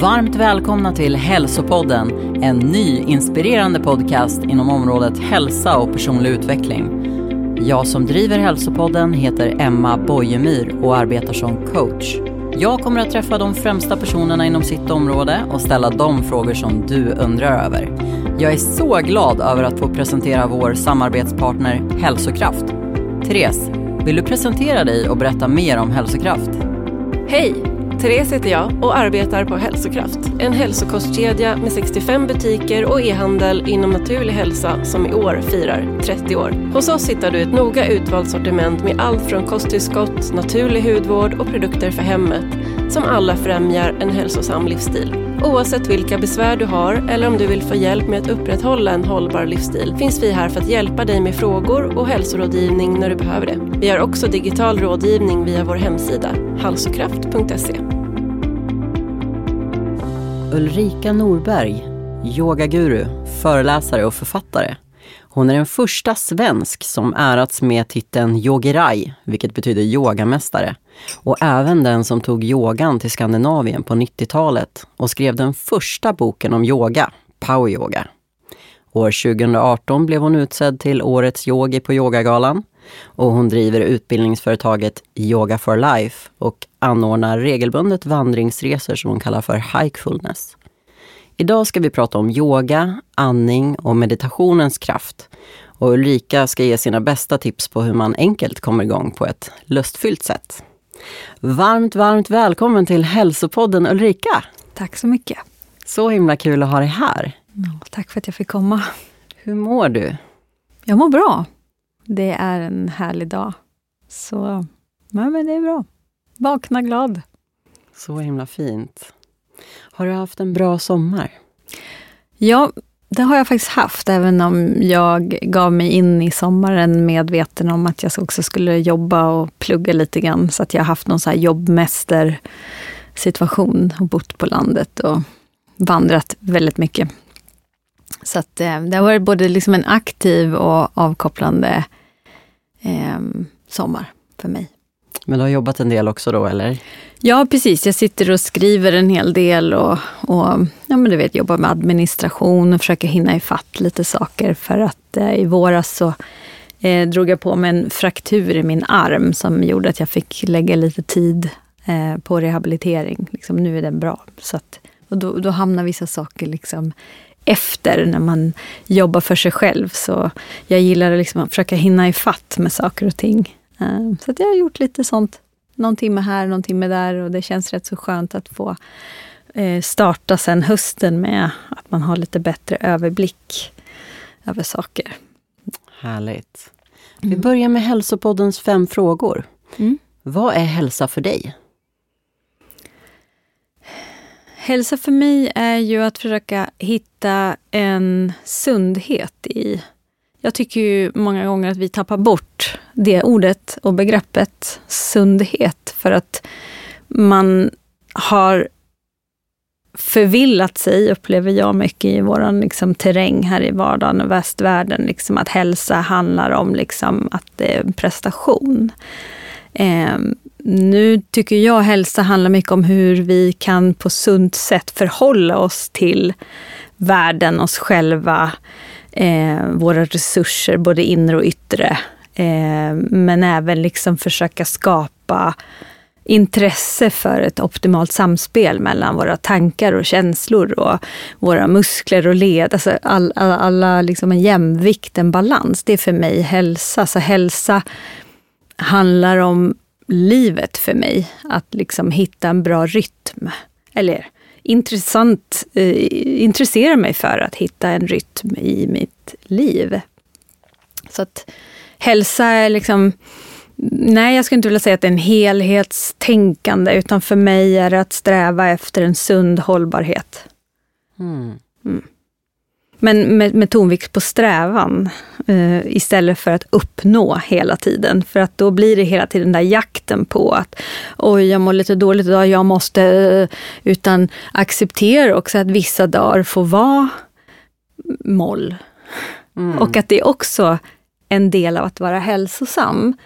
Varmt välkomna till Hälsopodden, en ny inspirerande podcast inom området hälsa och personlig utveckling. Jag som driver Hälsopodden heter Emma Bojemyr och arbetar som coach. Jag kommer att träffa de främsta personerna inom sitt område och ställa de frågor som du undrar över. Jag är så glad över att få presentera vår samarbetspartner Hälsokraft. Therese, vill du presentera dig och berätta mer om Hälsokraft? Hej! Therese heter jag och arbetar på Hälsokraft. En hälsokostkedja med 65 butiker och e-handel inom naturlig hälsa som i år firar 30 år. Hos oss hittar du ett noga utvalt sortiment med allt från kosttillskott, naturlig hudvård och produkter för hemmet som alla främjar en hälsosam livsstil. Oavsett vilka besvär du har eller om du vill få hjälp med att upprätthålla en hållbar livsstil finns vi här för att hjälpa dig med frågor och hälsorådgivning när du behöver det. Vi har också digital rådgivning via vår hemsida, halsokraft.se. Ulrika Norberg, yogaguru, föreläsare och författare. Hon är den första svensk som ärats med titeln yogirai, vilket betyder yogamästare. Och även den som tog yogan till Skandinavien på 90-talet och skrev den första boken om yoga, power yoga. År 2018 blev hon utsedd till Årets yogi på Yogagalan och hon driver utbildningsföretaget Yoga for Life och anordnar regelbundet vandringsresor som hon kallar för Hikefulness. Idag ska vi prata om yoga, andning och meditationens kraft. Och Ulrika ska ge sina bästa tips på hur man enkelt kommer igång på ett lustfyllt sätt. Varmt, varmt välkommen till Hälsopodden Ulrika! Tack så mycket. Så himla kul att ha dig här. Ja, tack för att jag fick komma. Hur mår du? Jag mår bra. Det är en härlig dag. Så ja, men det är bra. Vakna glad. Så himla fint. Har du haft en bra sommar? Ja, det har jag faktiskt haft, även om jag gav mig in i sommaren medveten om att jag också skulle jobba och plugga lite grann. Så att jag har haft någon så här jobbmästersituation och bott på landet och vandrat väldigt mycket. Så att, eh, det har varit både liksom en aktiv och avkopplande eh, sommar för mig. Men du har jobbat en del också då, eller? Ja, precis. Jag sitter och skriver en hel del och, och ja, men du vet, jobbar med administration och försöker hinna ifatt lite saker. För att eh, i våras så eh, drog jag på mig en fraktur i min arm som gjorde att jag fick lägga lite tid eh, på rehabilitering. Liksom, nu är den bra. Så att, och då, då hamnar vissa saker liksom efter när man jobbar för sig själv. Så jag gillar liksom att försöka hinna ifatt med saker och ting. Eh, så jag har gjort lite sånt. Någon timme här, någon timme där och det känns rätt så skönt att få eh, starta sen hösten med att man har lite bättre överblick över saker. Härligt. Vi börjar med Hälsopoddens fem frågor. Mm. Vad är hälsa för dig? Hälsa för mig är ju att försöka hitta en sundhet i... Jag tycker ju många gånger att vi tappar bort det ordet och begreppet sundhet för att man har förvillat sig, upplever jag mycket i vår liksom, terräng här i vardagen och västvärlden. Liksom, att hälsa handlar om liksom, att det är en prestation. Eh, nu tycker jag hälsa handlar mycket om hur vi kan på sunt sätt förhålla oss till världen, oss själva, eh, våra resurser, både inre och yttre. Eh, men även liksom försöka skapa intresse för ett optimalt samspel mellan våra tankar och känslor och våra muskler och led. Alltså all, all, alla liksom en jämvikt, en balans. Det är för mig hälsa. Så hälsa handlar om livet för mig. Att liksom hitta en bra rytm. Eller intressant, eh, intressera mig för att hitta en rytm i mitt liv. Så att hälsa är liksom Nej, jag skulle inte vilja säga att det är en helhetstänkande, utan för mig är det att sträva efter en sund hållbarhet. Mm. Mm. Men med, med tonvikt på strävan, eh, istället för att uppnå hela tiden. För att då blir det hela tiden den där jakten på att oj, jag mår lite dåligt idag, jag måste... Eh, utan acceptera också att vissa dagar får vara moll. Mm. Och att det är också en del av att vara hälsosam.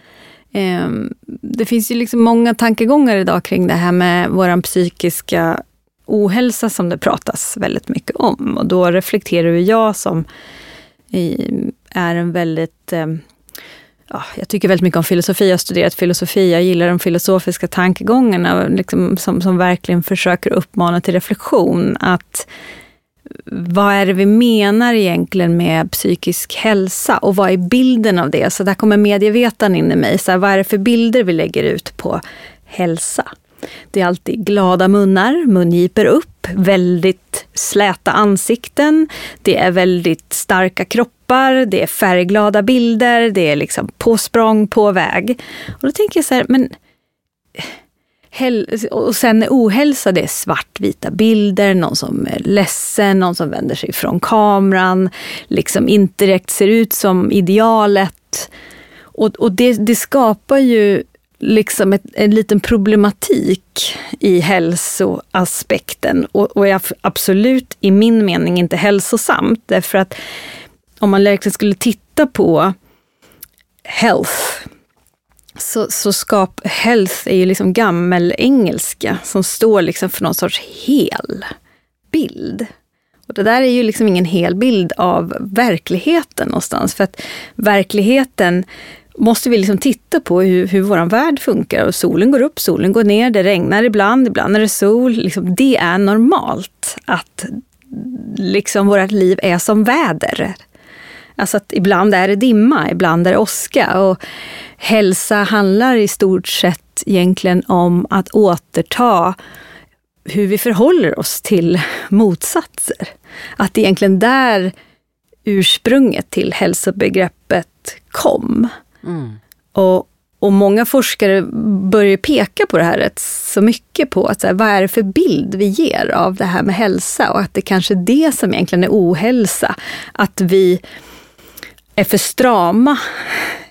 Ehm, det finns ju liksom många tankegångar idag kring det här med vår psykiska ohälsa som det pratas väldigt mycket om. Och då reflekterar jag som är en väldigt eh, ja, jag tycker väldigt mycket om filosofi, jag har studerat filosofi, jag gillar de filosofiska tankegångarna liksom, som, som verkligen försöker uppmana till reflektion. Att vad är det vi menar egentligen med psykisk hälsa och vad är bilden av det? Så där kommer medievetaren in i mig. Så här, vad är det för bilder vi lägger ut på hälsa? Det är alltid glada munnar, mungiper upp, väldigt släta ansikten. Det är väldigt starka kroppar, det är färgglada bilder, det är liksom på språng, på väg. Och då tänker jag så här, men och sen ohälsa, det är svartvita bilder, någon som är ledsen, någon som vänder sig från kameran, liksom inte direkt ser ut som idealet. Och, och det, det skapar ju liksom ett, en liten problematik i hälsoaspekten och, och är absolut i min mening inte hälsosamt. Därför att om man verkligen skulle titta på health så, så skap, health är ju liksom gammelengelska som står liksom för någon sorts hel bild. Och det där är ju liksom ingen hel bild av verkligheten någonstans. För att verkligheten måste vi liksom titta på hur, hur vår värld funkar. Och solen går upp, solen går ner, det regnar ibland, ibland är det sol. Liksom, det är normalt att liksom vårt liv är som väder. Alltså att ibland är det dimma, ibland är det åska. Och hälsa handlar i stort sett egentligen om att återta hur vi förhåller oss till motsatser. Att det egentligen där ursprunget till hälsobegreppet kom. Mm. Och, och många forskare börjar peka på det här rätt så mycket på att så här, vad är det för bild vi ger av det här med hälsa och att det kanske är det som egentligen är ohälsa. Att vi är för strama.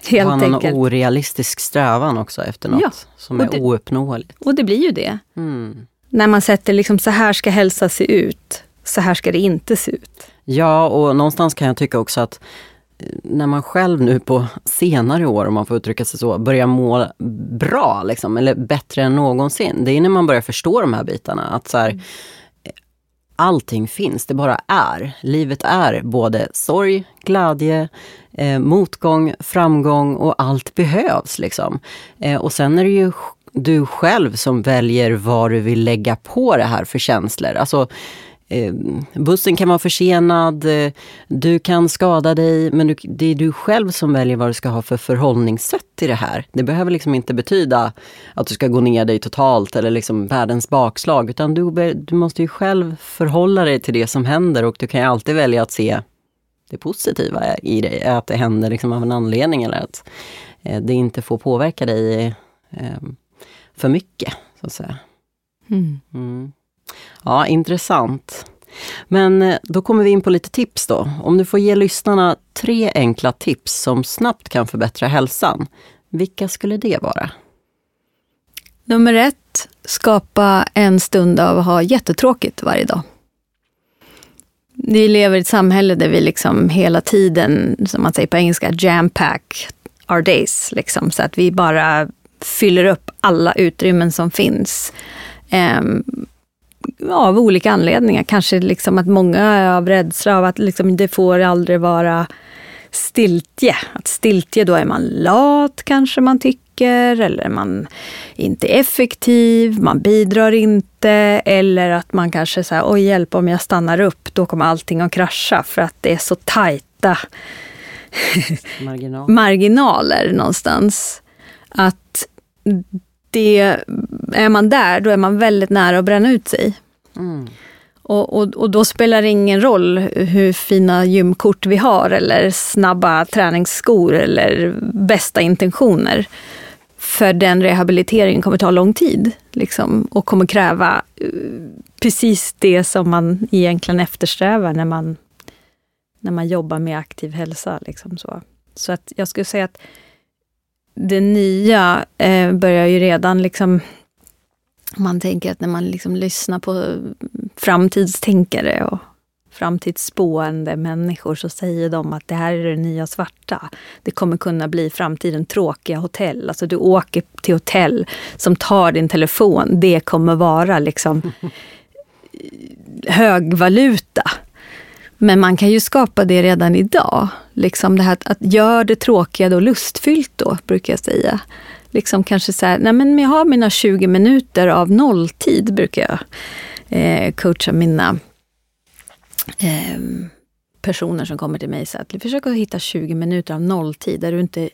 Helt har enkelt. en orealistisk strävan också efter något ja, som är det, ouppnåeligt. Och det blir ju det. Mm. När man sätter liksom, så här ska hälsa se ut, så här ska det inte se ut. Ja, och någonstans kan jag tycka också att när man själv nu på senare år, om man får uttrycka sig så, börjar må bra, liksom, eller bättre än någonsin. Det är när man börjar förstå de här bitarna. Att så här, mm allting finns, det bara är. Livet är både sorg, glädje, eh, motgång, framgång och allt behövs. Liksom. Eh, och sen är det ju du själv som väljer vad du vill lägga på det här för känslor. Alltså, eh, bussen kan vara försenad, eh, du kan skada dig, men det är du själv som väljer vad du ska ha för förhållningssätt till det här. Det behöver liksom inte betyda att du ska gå ner dig totalt eller liksom världens bakslag, utan du, du måste ju själv förhålla dig till det som händer och du kan ju alltid välja att se det positiva i det, att det händer liksom av en anledning eller att eh, det inte får påverka dig eh, för mycket, så att säga. Mm. Mm. Ja, intressant. Men eh, då kommer vi in på lite tips då. Om du får ge lyssnarna tre enkla tips som snabbt kan förbättra hälsan, vilka skulle det vara? Nummer ett, skapa en stund av att ha jättetråkigt varje dag. Vi lever i ett samhälle där vi liksom hela tiden, som man säger på engelska, jam-pack our days. Liksom, så att vi bara fyller upp alla utrymmen som finns. Um, av olika anledningar. Kanske liksom att många är av rädsla av att liksom det får aldrig vara stiltje. Att stiltje, då är man lat kanske man tycker, eller man inte är effektiv, man bidrar inte, eller att man kanske säger oj hjälp om jag stannar upp, då kommer allting att krascha för att det är så tajta Marginal. marginaler någonstans. Att det, är man där, då är man väldigt nära att bränna ut sig. Mm. Och, och, och då spelar det ingen roll hur fina gymkort vi har eller snabba träningsskor eller bästa intentioner. För den rehabiliteringen kommer ta lång tid liksom, och kommer kräva uh, precis det som man egentligen eftersträvar när man, när man jobbar med aktiv hälsa. Liksom så. så att jag skulle säga att det nya eh, börjar ju redan liksom man tänker att när man liksom lyssnar på framtidstänkare och framtidsspående människor så säger de att det här är det nya svarta. Det kommer kunna bli framtiden tråkiga hotell. Alltså du åker till hotell som tar din telefon. Det kommer vara liksom högvaluta. Men man kan ju skapa det redan idag. Liksom det här att, att gör det tråkiga då lustfyllt då, brukar jag säga. Liksom kanske så här, nej men jag har mina 20 minuter av nolltid, brukar jag eh, coacha mina eh, personer som kommer till mig. Så att försök att hitta 20 minuter av nolltid där du inte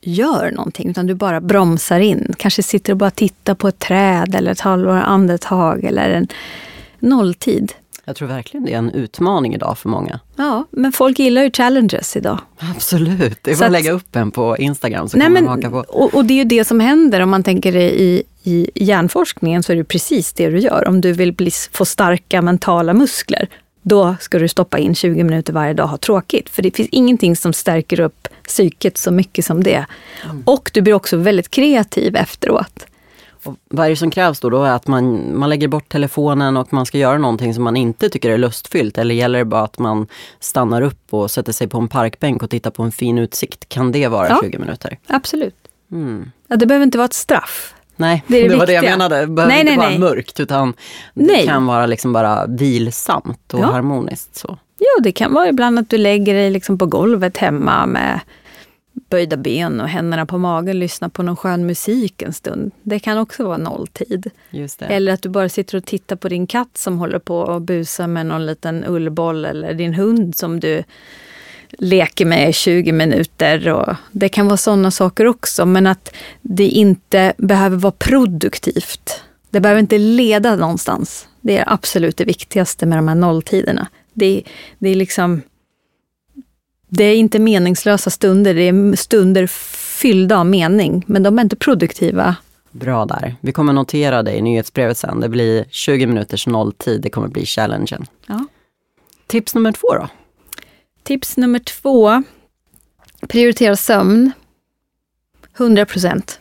gör någonting, utan du bara bromsar in. Kanske sitter och bara tittar på ett träd eller ett halvår andetag eller en nolltid. Jag tror verkligen det är en utmaning idag för många. Ja, men folk gillar ju challenges idag. Absolut, det är bara att lägga upp en på Instagram så Nej, kan man men, haka på. och, och det är ju det som händer om man tänker det i, i hjärnforskningen så är det precis det du gör. Om du vill bli, få starka mentala muskler, då ska du stoppa in 20 minuter varje dag och ha tråkigt. För det finns ingenting som stärker upp psyket så mycket som det. Och du blir också väldigt kreativ efteråt. Och vad är det som krävs då? då är att man, man lägger bort telefonen och man ska göra någonting som man inte tycker är lustfyllt. Eller gäller det bara att man stannar upp och sätter sig på en parkbänk och tittar på en fin utsikt? Kan det vara Ja. 20 minuter? Absolut. Mm. Ja, det behöver inte vara ett straff. Nej, Det är det var det jag menade. Det behöver Nej, inte nej, vara nej. mörkt utan det kan vara liksom bara vilsamt och Ja. harmoniskt. Så. Ja, det kan vara ibland att du lägger dig liksom på golvet hemma med böjda ben och händerna på magen, lyssnar på någon skön musik en stund. Det kan också vara nolltid. Eller att du bara sitter och tittar på din katt som håller på och busar med någon liten ullboll eller din hund som du leker med i 20 minuter. Och det kan vara sådana saker också, men att det inte behöver vara produktivt. Det behöver inte leda någonstans. Det är absolut det viktigaste med de här nolltiderna. Det, det är liksom... Det är inte meningslösa stunder, det är stunder fyllda av mening, men de är inte produktiva. Bra där. Vi kommer notera det i nyhetsbrevet sen. Det blir 20 minuters nolltid. Det kommer bli challengen. Ja. Tips nummer två då? Tips nummer två. Prioritera sömn. 100 procent.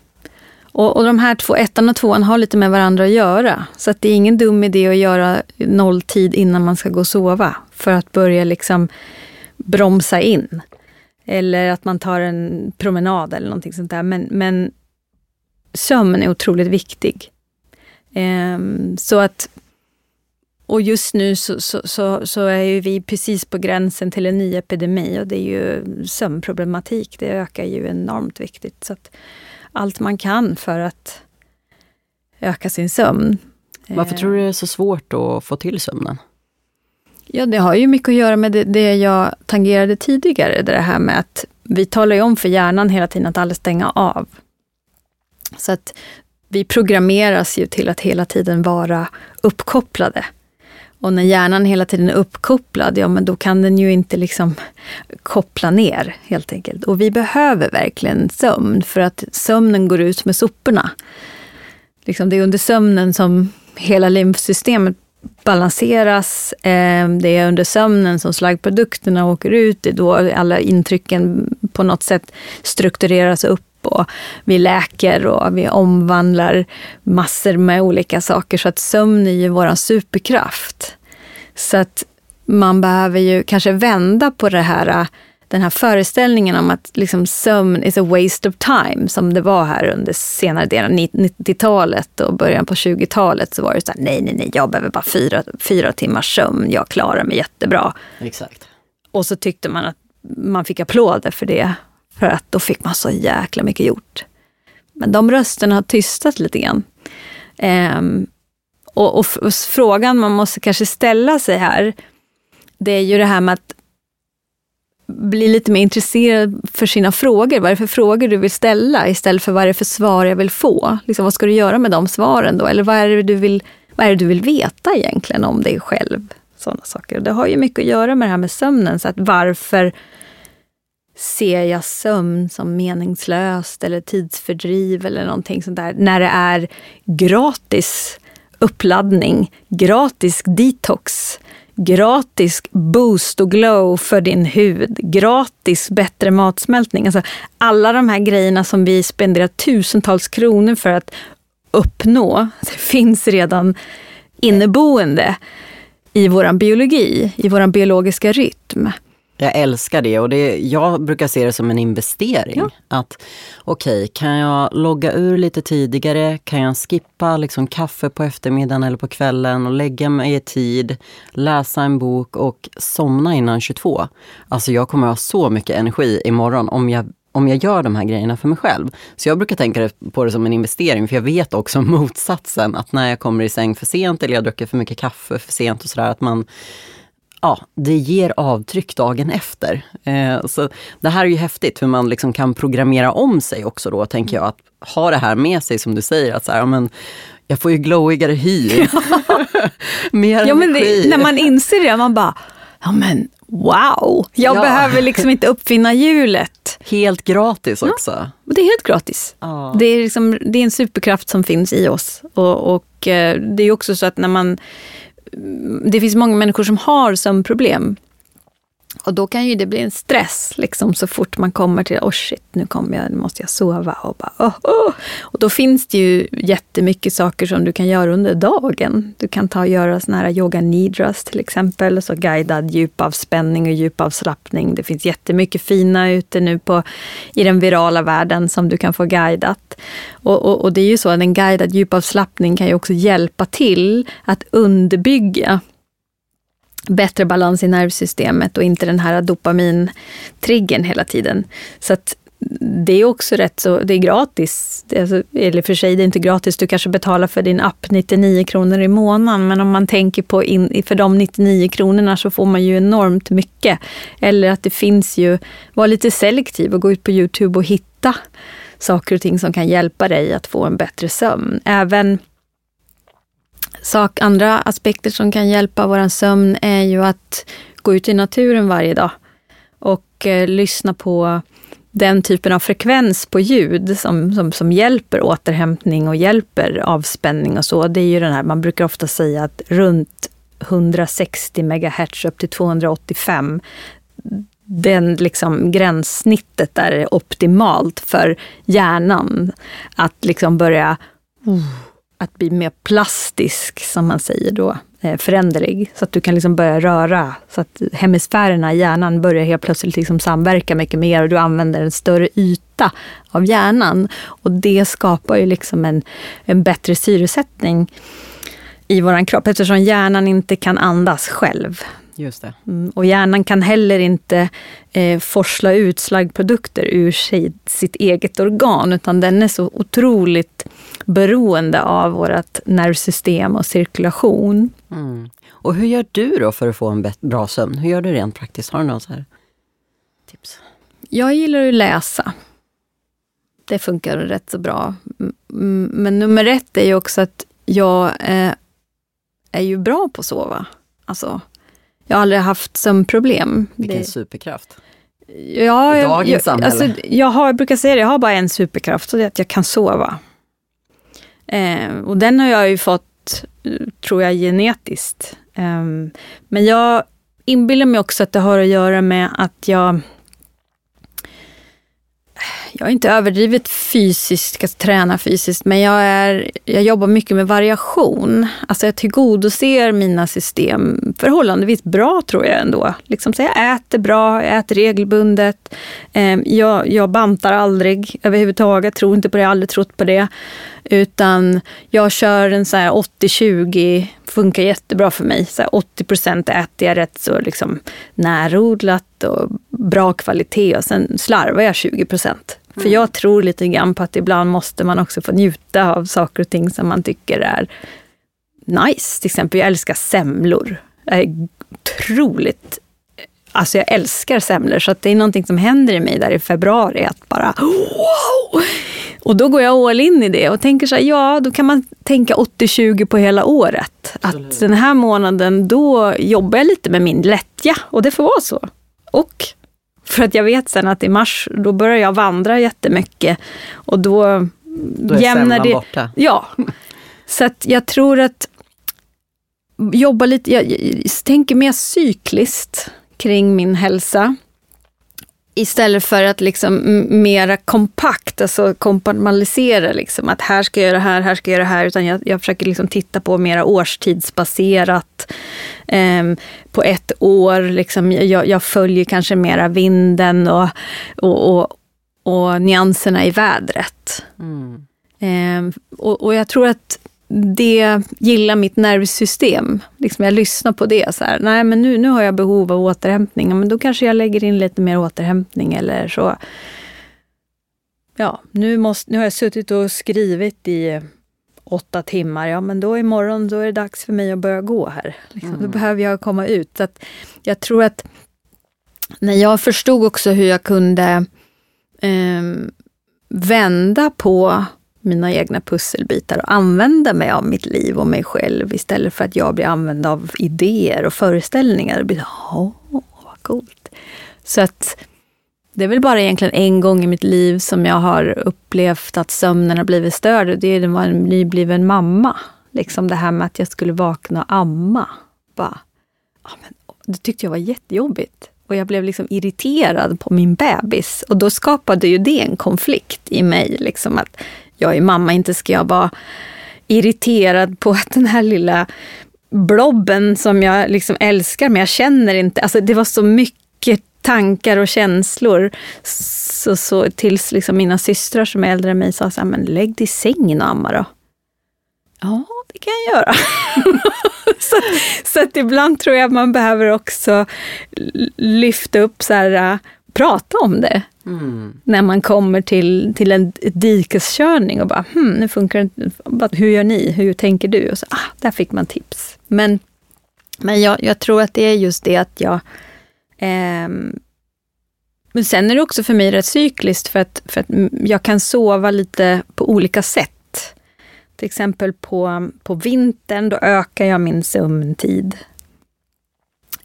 Och, och de här två, ettan och tvåan, har lite med varandra att göra. Så att det är ingen dum idé att göra nolltid innan man ska gå och sova. För att börja liksom bromsa in. Eller att man tar en promenad eller någonting sånt där. Men, men sömn är otroligt viktig. Ehm, så att och just nu så, så, så, så är vi precis på gränsen till en ny epidemi och det är ju sömnproblematik. Det ökar ju enormt viktigt. Så allt man kan för att öka sin sömn. Varför Eh, tror du det är så svårt att få till sömnen? Ja, det har ju mycket att göra med det, det jag tangerade tidigare. Det här med att vi talar ju om för hjärnan hela tiden att aldrig stänga av. Så att vi programmeras ju till att hela tiden vara uppkopplade. Och när hjärnan hela tiden är uppkopplad, ja men då kan den ju inte liksom koppla ner helt enkelt. Och vi behöver verkligen sömn för att sömnen går ut med soporna. Liksom det är under sömnen som hela lymfsystemet balanseras. Eh, det är under sömnen som slaggprodukterna åker ut. Det är då alla intrycken på något sätt struktureras upp och vi läker och vi omvandlar massor med olika saker. Så att sömn är ju vår superkraft. Så att man behöver ju kanske vända på det här den här föreställningen om att liksom sömn is a waste of time, som det var här under senare delen av 90-talet och början på 20-talet, så var det så här, nej, nej, nej, jag behöver bara fyra, fyra timmars sömn, jag klarar mig jättebra. Exakt. Och så tyckte man att man fick applåder för det, för att då fick man så jäkla mycket gjort. Men de rösterna har tystat lite grann. Um, och, och, och frågan man måste kanske ställa sig här, det är ju det här med att bli lite mer intresserad för sina frågor. Vad är det för frågor du vill ställa istället för vad är det för svar jag vill få? Liksom, vad ska du göra med de svaren då? Eller vad är det du vill, vad är det du vill veta egentligen om dig själv? Sådana saker. Det har ju mycket att göra med det här med sömnen. Så att varför ser jag sömn som meningslöst eller tidsfördriv eller någonting sånt där. När det är gratis uppladdning, gratis detox, gratis boost och glow för din hud, gratis bättre matsmältning. Alltså alla de här grejerna som vi spenderar tusentals kronor för att uppnå, det finns redan inneboende i vår biologi, i vår biologiska rytm. Jag älskar det och det, jag brukar se det som en investering. Ja. Att okej, okay, kan jag logga ur lite tidigare? Kan jag skippa liksom kaffe på eftermiddagen eller på kvällen och lägga mig i tid, läsa en bok och somna innan 22? Alltså jag kommer ha så mycket energi imorgon om jag om jag gör de här grejerna för mig själv. Så jag brukar tänka på det som en investering, för jag vet också motsatsen, att när jag kommer i säng för sent eller jag dricker för mycket kaffe för sent och sådär, att man ja, det ger avtryck dagen efter. Eh, så det här är ju häftigt hur man liksom kan programmera om sig också då, tänker jag. Att ha det här med sig som du säger, att så här, ja, men, jag får ju glowigare hy. Mer ja, men det, När man inser det, man bara, ja men wow, jag ja. behöver liksom inte uppfinna hjulet. Helt gratis också. Ja, det är helt gratis. Ja. Det, är liksom, det är en superkraft som finns i oss. Och, och eh, det är också så att när man det finns många människor som har sömnproblem. Och då kan ju det bli en stress liksom, så fort man kommer till, oh shit, nu kommer jag, nu måste jag sova. Och, bara, oh, oh. och då finns det ju jättemycket saker som du kan göra under dagen. Du kan ta och göra såna här yoga nidras till exempel, så guidad djupavspänning och djupavslappning. Det finns jättemycket fina ute nu på, i den virala världen som du kan få guidat. Och, och, och det är ju så att en guidad djupavslappning kan ju också hjälpa till att underbygga bättre balans i nervsystemet och inte den här dopamintriggern hela tiden. Så att det är också rätt så, det är gratis. Alltså, eller för sig, det är inte gratis, du kanske betalar för din app 99 kronor i månaden. Men om man tänker på, in, för de 99 kronorna så får man ju enormt mycket. Eller att det finns ju, var lite selektiv och gå ut på Youtube och hitta saker och ting som kan hjälpa dig att få en bättre sömn. Även sak, andra aspekter som kan hjälpa vår sömn är ju att gå ut i naturen varje dag och eh, lyssna på den typen av frekvens på ljud som, som, som hjälper återhämtning och hjälper avspänning och så. Det är ju den här, man brukar ofta säga att runt 160 MHz upp till 285 den liksom gränssnittet där är optimalt för hjärnan att liksom börja uh, att bli mer plastisk, som man säger då, eh, föränderlig. Så att du kan liksom börja röra, så att hemisfärerna i hjärnan börjar helt plötsligt liksom samverka mycket mer och du använder en större yta av hjärnan. Och det skapar ju liksom en, en bättre syresättning i våran kropp, eftersom hjärnan inte kan andas själv. Just det. Mm, och hjärnan kan heller inte eh, forsla ut slaggprodukter ur sig, sitt eget organ, utan den är så otroligt beroende av vårt nervsystem och cirkulation. Mm. Och hur gör du då för att få en bra sömn? Hur gör du rent praktiskt? Har du här tips? Jag gillar att läsa. Det funkar rätt så bra. Men nummer ett är ju också att jag eh, är ju bra på att sova. Alltså, jag har aldrig haft sömnproblem. Vilken det... superkraft. Ja, I dagens jag, samhälle. Alltså, jag, har, jag brukar säga det, jag har bara en superkraft och det är att jag kan sova. Eh, och den har jag ju fått tror jag, genetiskt. Um, men jag inbillar mig också att det har att göra med att jag jag är inte överdrivet fysisk, att träna fysiskt, men jag, är, jag jobbar mycket med variation. Alltså jag tillgodoser mina system förhållandevis bra tror jag ändå. Liksom, så jag äter bra, jag äter regelbundet. Eh, jag, jag bantar aldrig överhuvudtaget, tror inte på det, har aldrig trott på det. Utan jag kör en 80-20, funkar jättebra för mig. Så 80 procent äter jag rätt så liksom närodlat och bra kvalitet och sen slarvar jag 20 procent. För mm. jag tror lite grann på att ibland måste man också få njuta av saker och ting som man tycker är nice. Till exempel, jag älskar semlor. Jag är otroligt Alltså jag älskar semlor, så det är någonting som händer i mig där i februari, att bara wow! Och då går jag all in i det och tänker så här, ja, då kan man tänka 80-20 på hela året. Absolut. Att den här månaden, då jobbar jag lite med min lättja och det får vara så. Och för att jag vet sen att i mars, då börjar jag vandra jättemycket och då, då är jämnar det... borta. Ja. Så att jag tror att jobba lite, jag, jag tänker mer cykliskt kring min hälsa. Istället för att liksom mera kompakt, alltså kompartmentalisera, liksom, att här ska jag göra det här, här ska jag göra det här, utan jag, jag försöker liksom titta på mera årstidsbaserat. Eh, på ett år, liksom, jag, jag, följer kanske mera vinden och, och, och, och nyanserna i vädret. Mm. Eh, och, och jag tror att det gillar mitt nervsystem. Liksom jag lyssnar på det. Så här, nej, men nu, nu har jag behov av återhämtning. Men då kanske jag lägger in lite mer återhämtning eller så. Ja, nu, måste, nu har jag suttit och skrivit i åtta timmar. Ja, men då imorgon då är det dags för mig att börja gå här. Liksom, mm. Då behöver jag komma ut. Så att jag tror att när jag förstod också hur jag kunde eh, vända på mina egna pusselbitar och använda mig av mitt liv och mig själv istället för att jag blir använd av idéer och föreställningar. Det blir åh, vad coolt. Så att det är väl bara egentligen en gång i mitt liv som jag har upplevt att sömnen har blivit störd. Det är när man nybliven mamma. Liksom det här med att jag skulle vakna och amma. Bara, ja, men, det tyckte jag var jättejobbigt. Och jag blev liksom irriterad på min bebis. Och då skapade ju det en konflikt i mig. Liksom att jag är mamma, inte ska jag vara irriterad på att den här lilla blobben som jag liksom älskar, men jag känner inte. Alltså det var så mycket tankar och känslor. Så, så tills liksom mina systrar som är äldre än mig sa så här, men lägg dig i sängen och amma då. Ja, det kan jag göra. så, så att ibland tror jag man behöver också lyfta upp så här, prata om det. Mm. När man kommer till, till en dikeskörning och bara, hm, nu funkar det. Hur gör ni? Hur tänker du? Och så, ah, där fick man tips. Men, men jag, jag tror att det är just det att jag eh, men sen är det också för mig rätt cykliskt för att, för att jag kan sova lite på olika sätt. Till exempel på, på vintern, då ökar jag min sömntid.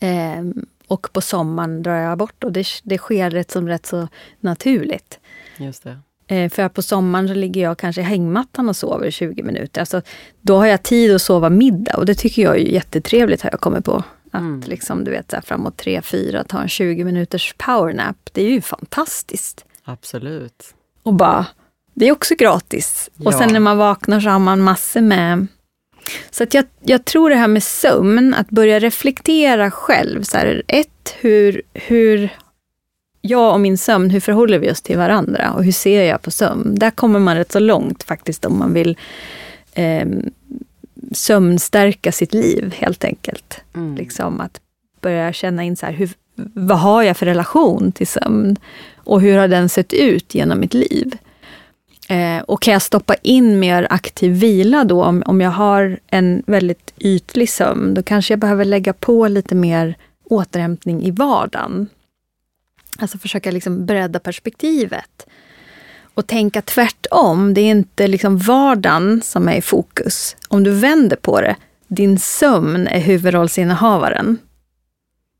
Eh, och på sommaren drar jag bort och det, det sker rätt som rätt så naturligt. Just det. Eh, för på sommaren så ligger jag kanske i hängmattan och sover 20 minuter. Alltså, då har jag tid att sova middag och det tycker jag är jättetrevligt har jag kommit på. Att mm. liksom, du vet, så här, framåt 3-4 ta en 20 minuters powernap. Det är ju fantastiskt. Absolut. Och bara, det är också gratis. Ja. Och sen när man vaknar så har man massor med så att jag, jag tror det här med sömn, att börja reflektera själv. Så här, ett, hur, hur jag och min sömn, hur förhåller vi oss till varandra och hur ser jag på sömn? Där kommer man rätt så långt faktiskt om man vill eh, sömnstärka sitt liv helt enkelt. Mm. Liksom att börja känna in så här, hur, vad har jag för relation till sömn? Och hur har den sett ut genom mitt liv? Eh, och kan jag stoppa in mer aktiv vila då, om, om jag har en väldigt ytlig sömn, då kanske jag behöver lägga på lite mer återhämtning i vardagen. Alltså försöka liksom bredda perspektivet. Och tänka tvärtom, det är inte liksom vardagen som är i fokus. Om du vänder på det, din sömn är huvudrollsinnehavaren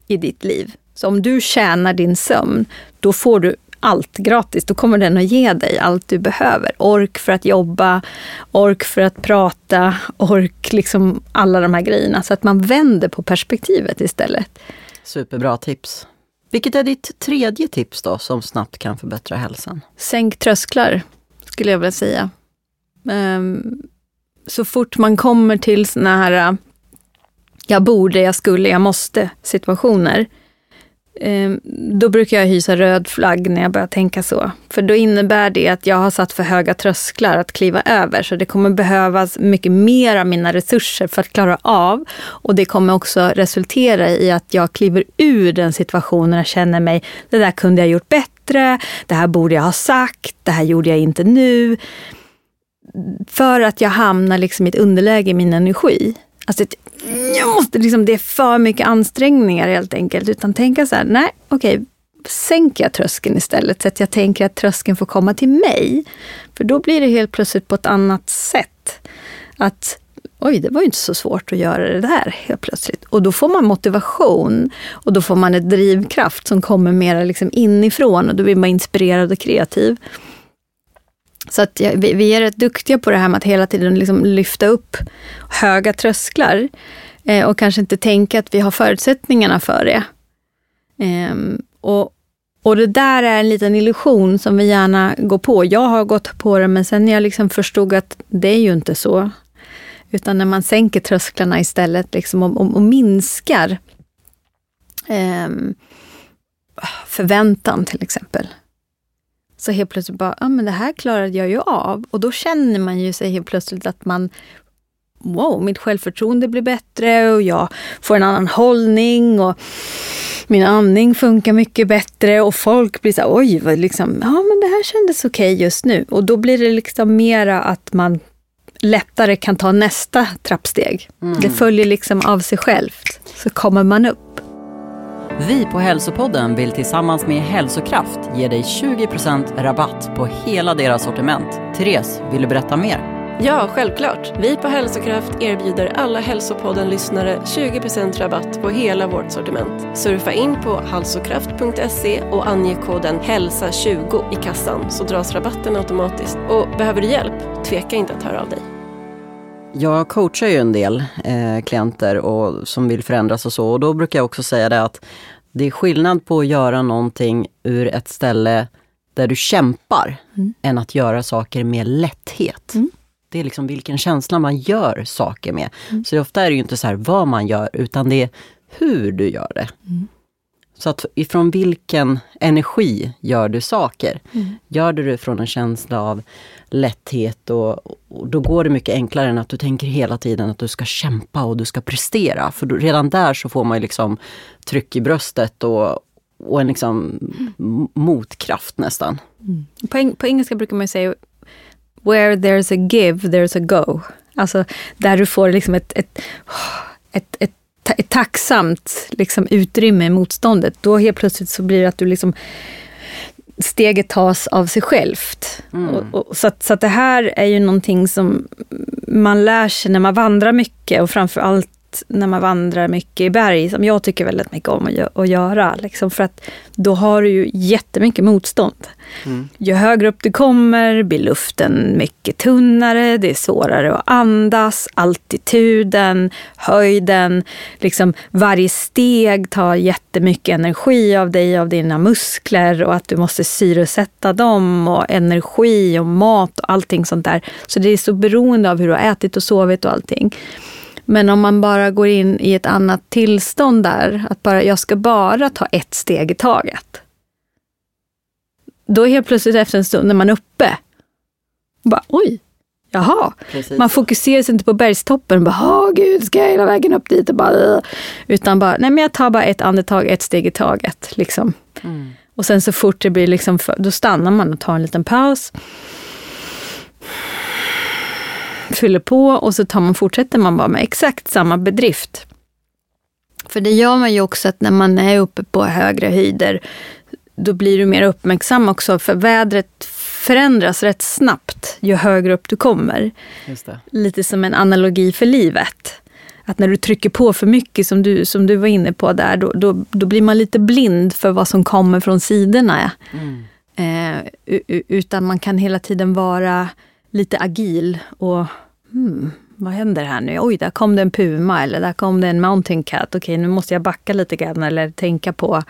i ditt liv. Så om du tjänar din sömn, då får du allt gratis. Då kommer den att ge dig allt du behöver. Ork för att jobba, ork för att prata, ork, liksom alla de här grejerna. Så att man vänder på perspektivet istället. Superbra tips. Vilket är ditt tredje tips då, som snabbt kan förbättra hälsan? Sänk trösklar, skulle jag vilja säga. Ehm, så fort man kommer till såna här jag borde, jag skulle, jag måste situationer, Ehm, då brukar jag hysa röd flagg när jag börjar tänka så. För då innebär det att jag har satt för höga trösklar att kliva över. Så det kommer behövas mycket mer av mina resurser för att klara av. Och det kommer också resultera i att jag kliver ur den situationen och känner mig, det där kunde jag gjort bättre, det här borde jag ha sagt, det här gjorde jag inte nu. För att jag hamnar liksom i ett underläge i min energi. Alltså jag måste liksom, det är för mycket ansträngningar helt enkelt. Utan tänka så här, nej okej, okay, sänker jag tröskeln istället. Så att jag tänker att tröskeln får komma till mig. För då blir det helt plötsligt på ett annat sätt. Att oj, det var ju inte så svårt att göra det där helt plötsligt. Och då får man motivation och då får man ett drivkraft som kommer mer liksom inifrån och då blir man inspirerad och kreativ. Så att vi, vi är rätt duktiga på det här med att hela tiden liksom lyfta upp höga trösklar eh, och kanske inte tänka att vi har förutsättningarna för det. Eh, och, och det där är en liten illusion som vi gärna går på. Jag har gått på det, men sen när jag liksom förstod att det är ju inte så. Utan när man sänker trösklarna istället liksom och, och, och minskar eh, förväntan till exempel. Så helt plötsligt bara, ja men det här klarade jag ju av. Och då känner man ju sig helt plötsligt att man wow, mitt självförtroende blir bättre och jag får en annan hållning och min andning funkar mycket bättre och folk blir så här, oj, vad liksom, ja men det här kändes okej okay just nu. Och då blir det liksom mera att man lättare kan ta nästa trappsteg. Mm. Det följer liksom av sig självt, så kommer man upp. Vi på Hälsopodden vill tillsammans med Hälsokraft ge dig 20% rabatt på hela deras sortiment. Therese, vill du berätta mer? Ja, självklart. Vi på Hälsokraft erbjuder alla Hälsopodden-lyssnare 20% rabatt på hela vårt sortiment. Surfa in på halsokraft.se och ange koden HÄLSA20 i kassan så dras rabatten automatiskt. Och behöver du hjälp? Tveka inte att höra av dig. Jag coachar ju en del eh, klienter och, som vill förändras och så och då brukar jag också säga det att det är skillnad på att göra någonting ur ett ställe där du kämpar, mm. än att göra saker med lätthet. Mm. Det är liksom vilken känsla man gör saker med. Mm. Så ofta är det ju inte så vad man gör, utan det är hur du gör det. Så att ifrån vilken energi gör du saker? Mm. Gör du det från en känsla av lätthet och, och, då går det mycket enklare än att du tänker hela tiden att du ska kämpa och du ska prestera. För då, redan där så får man liksom tryck i bröstet och, och en liksom mm. motkraft nästan. Mm. På, på, engelska brukar man säga Where there's a give, there's a go. Alltså där du får liksom ett, ett, ett, ett ett tacksamt liksom, utrymme i motståndet, då helt plötsligt så blir det att du liksom steget tas av sig självt. Mm. Och, och, så, att, så att det här är ju någonting som man lär sig när man vandrar mycket och framför när man vandrar mycket i berg, som jag tycker väldigt mycket om att, göra. Liksom, för att då har du ju jättemycket motstånd. Mm. Ju högre upp du kommer blir luften mycket tunnare, det är svårare att andas, altituden, höjden, liksom varje steg tar jättemycket energi av dig, av dina muskler och att du måste syresätta dem och energi och mat och allting sånt där. Så det är så beroende av hur du har ätit och sovit och allting. Men om man bara går in i ett annat tillstånd där, att bara, jag ska bara ta ett steg i taget. Då helt plötsligt efter en stund när man är uppe, bara oj, jaha. Precis. Man fokuserar sig inte på bergstoppen, bara, åh gud, ska jag hela vägen upp dit? Och bara, utan bara, nej men jag tar bara ett andetag, ett steg i taget. Liksom. Mm. Och sen så fort det blir, liksom, då stannar man och tar en liten paus fyller på och så tar man, fortsätter man bara med exakt samma bedrift. För det gör man ju också att när man är uppe på högre höjder, då blir du mer uppmärksam också, för vädret förändras rätt snabbt ju högre upp du kommer. Lite som en analogi för livet. Att när du trycker på för mycket, som du, som du var inne på där, då, då, då blir man lite blind för vad som kommer från sidorna. Mm. Eh, utan man kan hela tiden vara lite agil och hmm, vad händer här nu? Oj, där kom det en puma eller där kom det en mountain cat. Okej, nu måste jag backa lite grann eller tänka på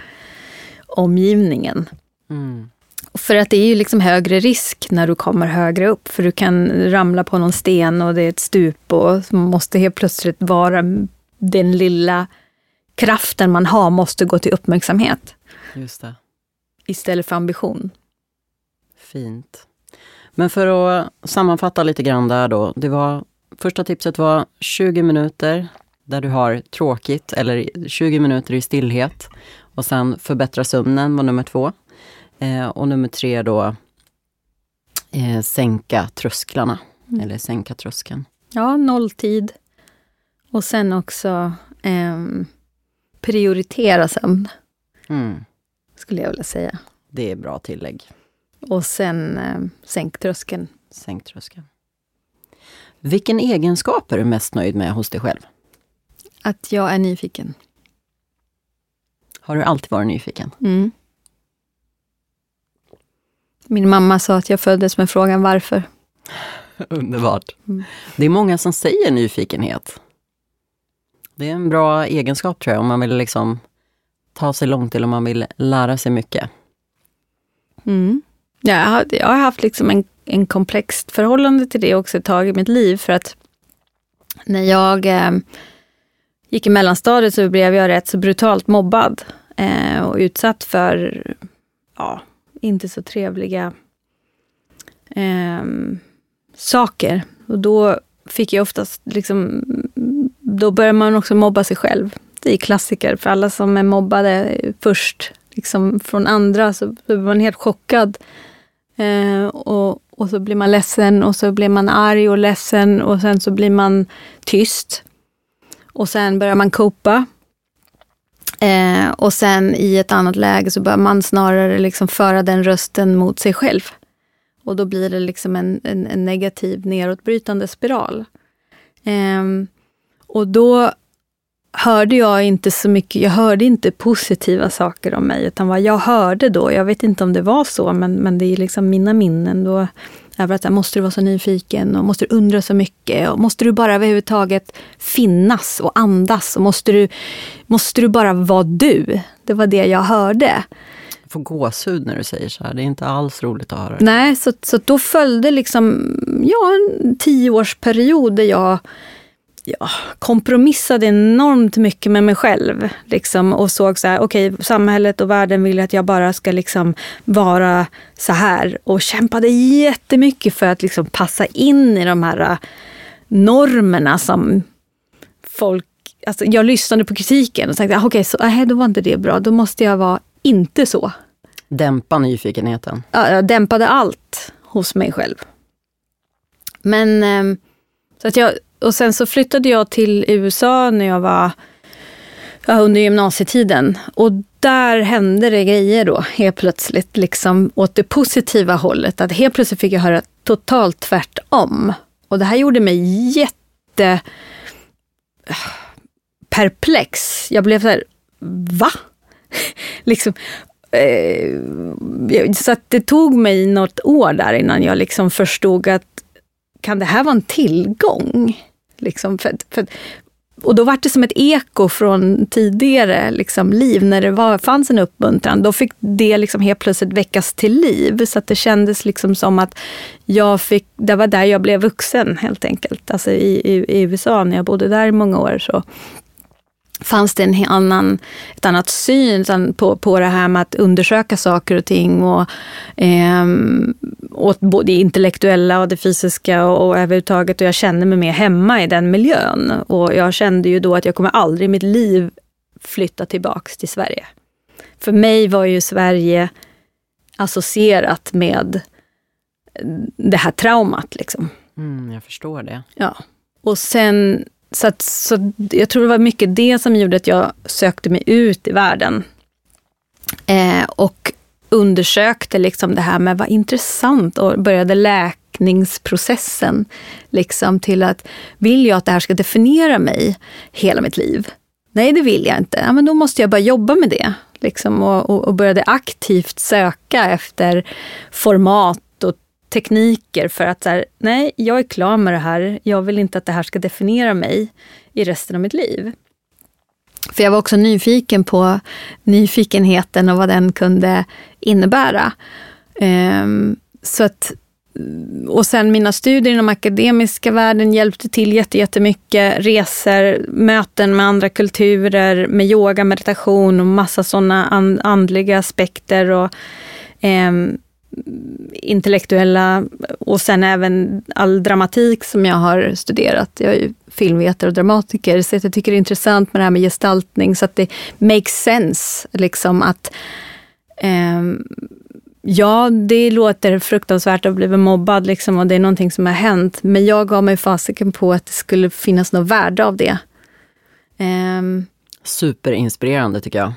omgivningen. Mm. För att det är ju liksom högre risk när du kommer högre upp. För du kan ramla på någon sten och det är ett stup och måste helt plötsligt vara den lilla kraften man har måste gå till uppmärksamhet. Just det. Istället för ambition. Fint. Men för att sammanfatta lite grann där då. Det var, första tipset var 20 minuter där du har tråkigt, eller 20 minuter i stillhet. Och sen förbättra sömnen var nummer två. Eh, och nummer tre då, eh, sänka trösklarna, mm. eller sänka tröskeln. Ja, nolltid. Och sen också eh, prioritera sömn. Mm. Skulle jag vilja säga. Det är bra tillägg. Och sen eh, sänk tröskeln. Sänk tröskeln. Vilken egenskap är du mest nöjd med hos dig själv? Att jag är nyfiken. Har du alltid varit nyfiken? Mm. Min mamma sa att jag föddes med frågan varför. Underbart. Mm. Det är många som säger nyfikenhet. Det är en bra egenskap tror jag, om man vill liksom ta sig långt eller om man vill lära sig mycket. Mm. Ja, jag, har, jag har haft liksom en, en komplext förhållande till det också ett tag i mitt liv. För att när jag eh, gick i mellanstadiet så blev jag rätt så brutalt mobbad eh, och utsatt för ja, inte så trevliga eh, saker. Och då fick jag oftast liksom, då börjar man också mobba sig själv. Det är klassiker för alla som är mobbade först, liksom från andra, så, så blir man helt chockad. Eh, och, och så blir man ledsen och så blir man arg och ledsen och sen så blir man tyst. Och sen börjar man kopa Eh, och sen i ett annat läge så börjar man snarare liksom föra den rösten mot sig själv. Och då blir det liksom en, en, en negativ nedåtbrytande spiral. Eh, och då hörde jag inte så mycket, jag hörde inte positiva saker om mig, utan vad jag hörde då, jag vet inte om det var så, men, men det är liksom mina minnen. Då över att måste du vara så nyfiken och måste du undra så mycket och måste du bara överhuvudtaget finnas och andas och måste du, måste du bara vara du. Det var det jag hörde. Jag får gåshud när du säger så här. Det är inte alls roligt att höra. Nej, så, så då följde liksom ja, en tioårsperiod där jag ja, kompromissade enormt mycket med mig själv. Liksom, och såg så här, okej, okay, samhället och världen vill att jag bara ska liksom vara så här. Och kämpade jättemycket för att liksom passa in i de här äh, normerna som folk... Alltså jag lyssnade på kritiken och tänkte, ah, okej, okay, så, då var inte det bra. Då måste jag vara inte så. Dämpa nyfikenheten? Ja, jag dämpade allt hos mig själv. Men eh, så att jag och sen så flyttade jag till USA när jag var ja, under gymnasietiden. Och där hände det grejer då helt plötsligt, liksom åt det positiva hållet. Att helt plötsligt fick jag höra totalt tvärtom. Och det här gjorde mig jätte äh, perplex. Jag blev så här, va? liksom, eh, så att det tog mig något år där innan jag liksom förstod att kan det här vara en tillgång? Liksom för, för, och då var det som ett eko från tidigare liksom, liv, när det var, fanns en uppmuntran. Då fick det liksom helt plötsligt väckas till liv. Så att det kändes liksom som att jag fick, det var där jag blev vuxen helt enkelt. Alltså i, i, i USA, när jag bodde där i många år. så fanns det en annan, ett annat syn på, på det här med att undersöka saker och ting. Och, eh, åt både det intellektuella och det fysiska och, och överhuvudtaget. Och jag kände mig mer hemma i den miljön. Och jag kände ju då att jag kommer aldrig i mitt liv flytta tillbaks till Sverige. För mig var ju Sverige associerat med det här traumat. Liksom. Mm, jag förstår det. Ja. Och sen så, att, så jag tror det var mycket det som gjorde att jag sökte mig ut i världen. Eh, och undersökte liksom det här med vad intressant och började läkningsprocessen. Liksom till att, vill jag att det här ska definiera mig hela mitt liv? Nej, det vill jag inte. Ja, men då måste jag börja jobba med det. Liksom, och, och, och började aktivt söka efter format tekniker för att så här, nej, jag är klar med det här. Jag vill inte att det här ska definiera mig i resten av mitt liv. För jag var också nyfiken på nyfikenheten och vad den kunde innebära. Um, så att, och sen mina studier inom akademiska världen hjälpte till jättemycket. Resor, möten med andra kulturer, med yoga, meditation och massa sådana andliga aspekter. och um, intellektuella och sen även all dramatik som jag har studerat. Jag är ju filmvetare och dramatiker, så jag tycker det är intressant med det här med gestaltning, så att det makes sense. Liksom att eh, Ja, det låter fruktansvärt att bli mobbad liksom, och det är någonting som har hänt. Men jag gav mig fasiken på att det skulle finnas något värde av det. Eh, Superinspirerande tycker jag.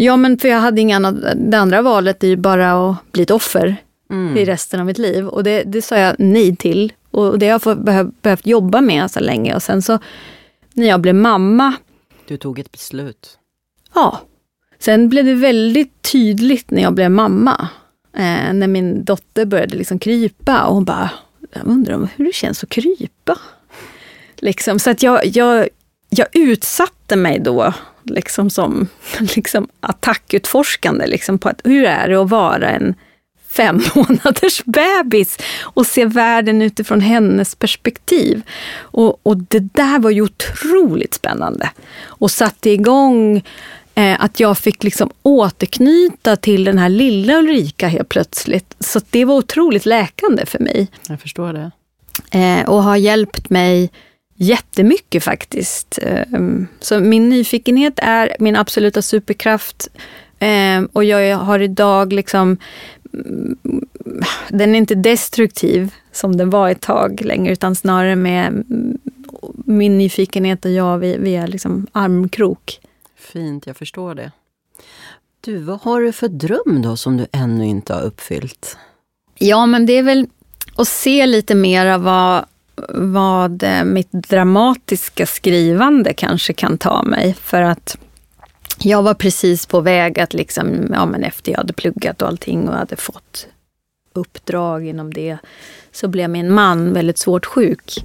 Ja, men för jag hade inga annat. Det andra valet är ju bara att bli ett offer mm. i resten av mitt liv. Och det, det sa jag nej till. Och det har jag behöv, behövt jobba med så länge. Och sen så när jag blev mamma. Du tog ett beslut. Ja. Sen blev det väldigt tydligt när jag blev mamma. Eh, när min dotter började liksom krypa och hon bara, jag undrar hur det känns att krypa. Liksom, så att jag, jag, jag utsatte mig då liksom som liksom attackutforskande liksom på att, hur är det att vara en fem månaders bebis och se världen utifrån hennes perspektiv. Och, och det där var ju otroligt spännande och satte igång eh, att jag fick liksom återknyta till den här lilla Ulrika helt plötsligt. Så det var otroligt läkande för mig. Jag förstår det. Eh, och har hjälpt mig jättemycket faktiskt. Ehm, så min nyfikenhet är min absoluta superkraft. Ehm, och jag har idag liksom den är inte destruktiv som den var ett tag längre, utan snarare med min nyfikenhet och jag, vi, vi är liksom armkrok. Fint, jag förstår det. Du, vad har du för dröm då som du ännu inte har uppfyllt? Ja, men det är väl att se lite mera vad vad eh, mitt dramatiska skrivande kanske kan ta mig. För att jag var precis på väg att, liksom, ja, men efter jag hade pluggat och allting och hade fått uppdrag inom det, så blev min man väldigt svårt sjuk.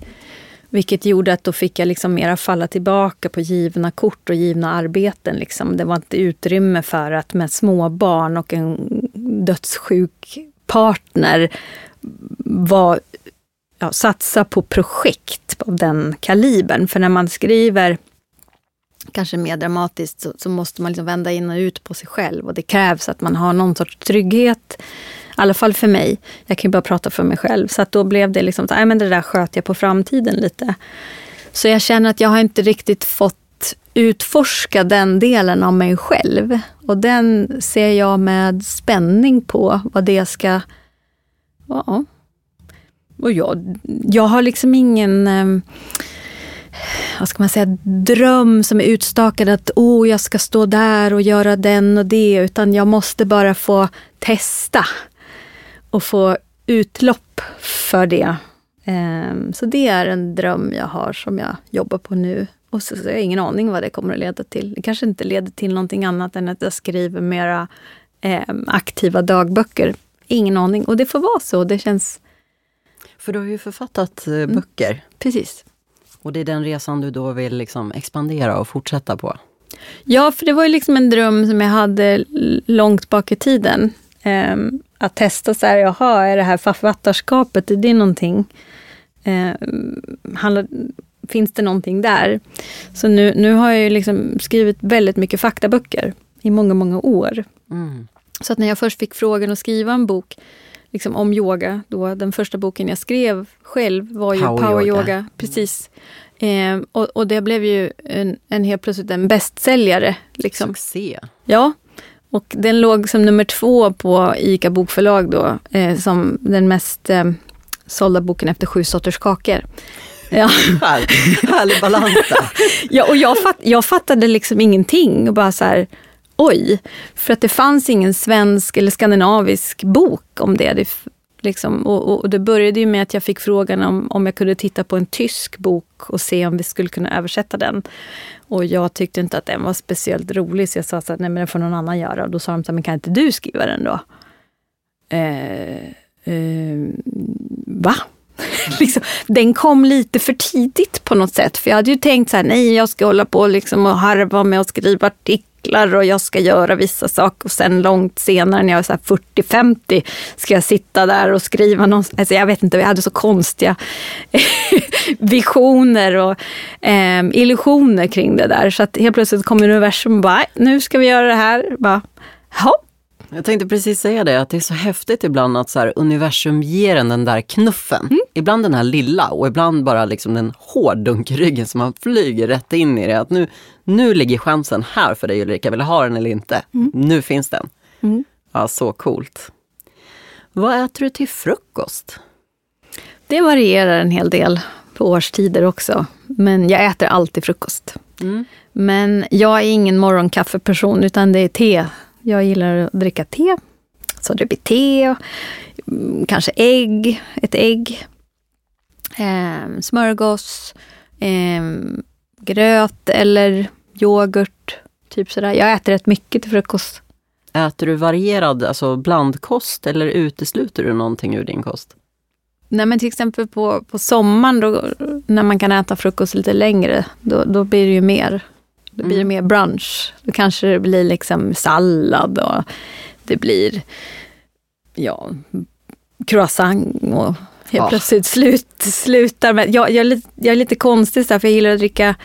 Vilket gjorde att då fick jag liksom mera falla tillbaka på givna kort och givna arbeten. Liksom. Det var inte utrymme för att med småbarn och en dödssjuk partner var ja, satsa på projekt av den kalibern. För när man skriver kanske mer dramatiskt så, så, måste man liksom vända in och ut på sig själv och det krävs att man har någon sorts trygghet. I alla fall för mig. Jag kan ju bara prata för mig själv. Så att då blev det liksom, nej men det där sköt jag på framtiden lite. Så jag känner att jag har inte riktigt fått utforska den delen av mig själv. Och den ser jag med spänning på vad det ska... Ja, och jag, jag har liksom ingen ehm, vad ska man säga, dröm som är utstakad att oh, jag ska stå där och göra den och det, utan jag måste bara få testa och få utlopp för det. Ehm, så det är en dröm jag har som jag jobbar på nu. Och så, så jag ingen aning vad det kommer att leda till. Det kanske inte leder till någonting annat än att jag skriver mera ehm, aktiva dagböcker. Ingen aning. Och det får vara så. Det känns för du har ju författat eh, mm. böcker. Precis. Och det är den resan du då vill liksom expandera och fortsätta på? Ja, för det var ju liksom en dröm som jag hade långt bak i tiden. Um, att testa så här, jaha, är det här författarskapet, är det någonting? Um, handlar, finns det någonting där? Så nu, nu har jag ju liksom skrivit väldigt mycket faktaböcker i många, många år. Mm. Så att när jag först fick frågan att skriva en bok liksom om yoga. Då, den första boken jag skrev själv var ju Power, Power Yoga. yoga. Precis. Eh, och, och, det blev ju en, en helt plötsligt en bästsäljare. Liksom. Succé! Ja. Och den låg som nummer två på ICA bokförlag då, eh, som den mest eh, sålda boken efter Sju sorters kakor. Ja. Härlig balans ja, och jag, fatt, jag fattade liksom ingenting. Och bara så här, oj. För att det fanns ingen svensk eller skandinavisk bok om det. det Liksom, och, och, det började ju med att jag fick frågan om, om jag kunde titta på en tysk bok och se om vi skulle kunna översätta den. Och jag tyckte inte att den var speciellt rolig så jag sa att nej men får någon annan göra. Och då sa de så här, men kan inte du skriva den då? Eh, eh, va? liksom, den kom lite för tidigt på något sätt. För jag hade ju tänkt så här, nej jag ska hålla på liksom och harva med att skriva artiklar cyklar och jag ska göra vissa saker. Och sen långt senare när jag är 40-50 ska jag sitta där och skriva någon, alltså jag vet inte, vi hade så konstiga visioner och eh, illusioner kring det där. Så att helt plötsligt kom universum och bara, nu ska vi göra det här. Bara, jag tänkte precis säga det, att det är så häftigt ibland att så här, universum ger en den där knuffen. Mm. Ibland den här lilla och ibland bara liksom den hård dunk i ryggen som man flyger rätt in i det. Att nu, nu ligger chansen här för dig Ulrika, vill du ha den eller inte? Mm. Nu finns den. Mm. Ja, så coolt. Vad äter du till frukost? Det varierar en hel del på årstider också. Men jag äter alltid frukost. Mm. Men jag är ingen morgonkaffeperson utan det är te jag gillar att dricka te. Så det blir te, mm, kanske ägg, ett ägg, eh, smörgås, eh, gröt eller yoghurt. Typ sådär. Jag äter rätt mycket till frukost. Äter du varierad, alltså blandkost eller utesluter du någonting ur din kost? Nej men till exempel på, på sommaren då, när man kan äta frukost lite längre, då, då blir det ju mer det blir mm. mer brunch. Då kanske det blir liksom sallad och det blir ja, croissant och helt ja. plötsligt slut, slutar med... Jag, jag, är lite, jag är lite konstig så här, för jag gillar att dricka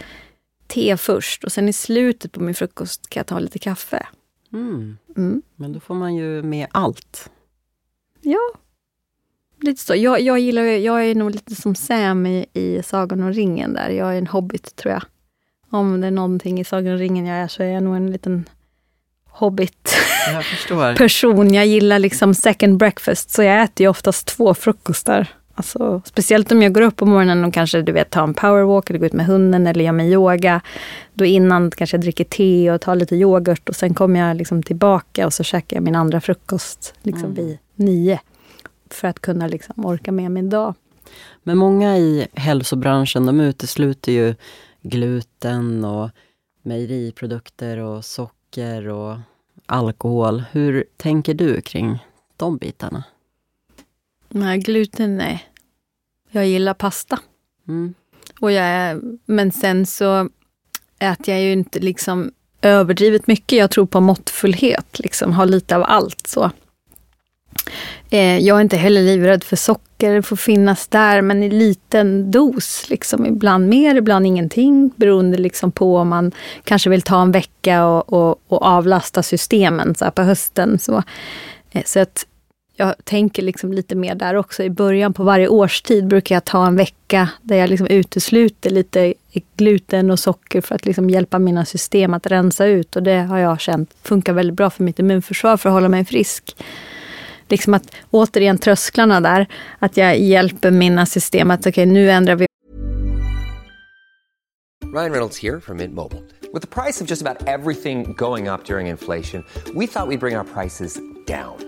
te först och sen i slutet på min frukost kan jag ta lite kaffe. Mm. Mm. Men då får man ju med allt. Ja, lite så. Jag, jag, gillar, jag är nog lite som Sam i, i Sagan om ringen där. Jag är en hobbit tror jag. Om det är någonting i Sagan om ringen jag är så är jag nog en liten hobbit jag person. Jag gillar liksom second breakfast, så jag äter ju oftast två frukostar. Alltså, speciellt om jag går upp på morgonen och kanske du vet, tar en powerwalk eller går ut med hunden eller gör min yoga. Då innan kanske jag dricker te och tar lite yoghurt och sen kommer jag liksom tillbaka och så käkar jag min andra frukost liksom mm. vid nio. För att kunna liksom orka med min dag. Men många i hälsobranschen de utesluter ju gluten och mejeriprodukter och socker och alkohol. Hur tänker du kring de bitarna? Nej, gluten nej. Jag gillar pasta. Mm. Och jag men sen så äter jag ju inte liksom överdrivet mycket. Jag tror på måttfullhet, liksom ha lite av allt. så. Eh, jag är inte heller livrädd för socker, det får finnas där, men i liten dos. Liksom. Ibland mer, ibland ingenting, beroende liksom på om man kanske vill ta en vecka och, och, och avlasta systemen så på hösten. Så, eh, så att jag tänker liksom lite mer där också. I början på varje årstid brukar jag ta en vecka där jag liksom utesluter lite gluten och socker för att liksom hjälpa mina system att rensa ut. Och det har jag känt funkar väldigt bra för mitt immunförsvar för att hålla mig frisk liksom att återigen trösklarna där, att jag hjälper mina system att okej, okay, nu ändrar vi. Ryan Reynolds här från Mint Mobile. Med priset på nästan allt som går upp under inflationen, trodde vi att vi skulle bring våra priser down.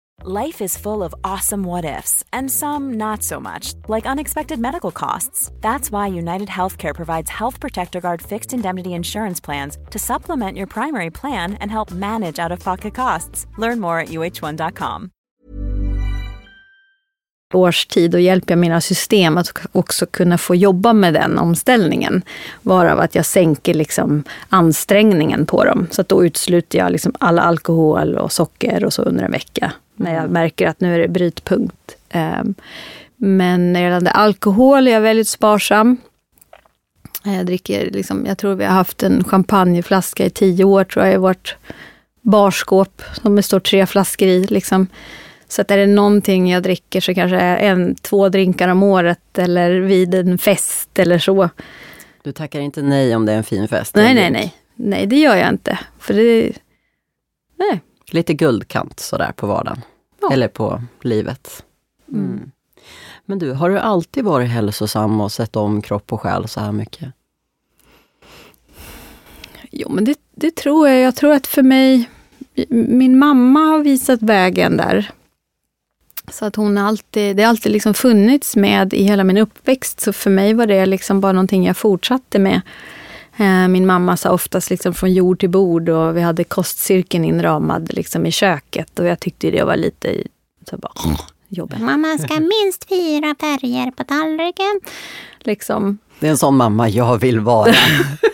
Life is full of awesome what ifs and some not so much, like unexpected medical costs. That's why United Healthcare provides Health Protector Guard fixed indemnity insurance plans to supplement your primary plan and help manage out of pocket costs. Learn more at uh1.com. Årstid och hjälper jag mina system att också kunna få jobba med den omställningen. Varav att jag sänker liksom ansträngningen på dem. Så att då utesluter jag liksom all alkohol och socker och så under en vecka när jag märker att nu är det brytpunkt. Ehm, men när det gäller alkohol är jag väldigt sparsam. Jag dricker, liksom, jag tror vi har haft en champagneflaska i tio år tror jag i vårt barskåp som det står tre flaskor i. Liksom. Så att är det någonting jag dricker så kanske en, två drinkar om året eller vid en fest eller så. Du tackar inte nej om det är en fin fest? Nej, nej, nej. Nej, det gör jag inte. För det... Nej. Lite guldkant sådär på vardagen. Ja. Eller på livet. Mm. Men du, har du alltid varit hälsosam och sett om kropp och själ så här mycket? Jo, men det, det tror jag. Jag tror att för mig, min mamma har visat vägen där. Så att hon alltid, det har alltid liksom funnits med i hela min uppväxt. Så för mig var det liksom bara någonting jag fortsatte med. Eh, Min mamma sa oftast liksom från jord till bord och vi hade kostcirkeln inramad liksom i köket. Och jag tyckte det var lite så bara, jobbigt. Mamma ska minst fyra färger på tallriken. Liksom. Det är en sån mamma jag vill vara.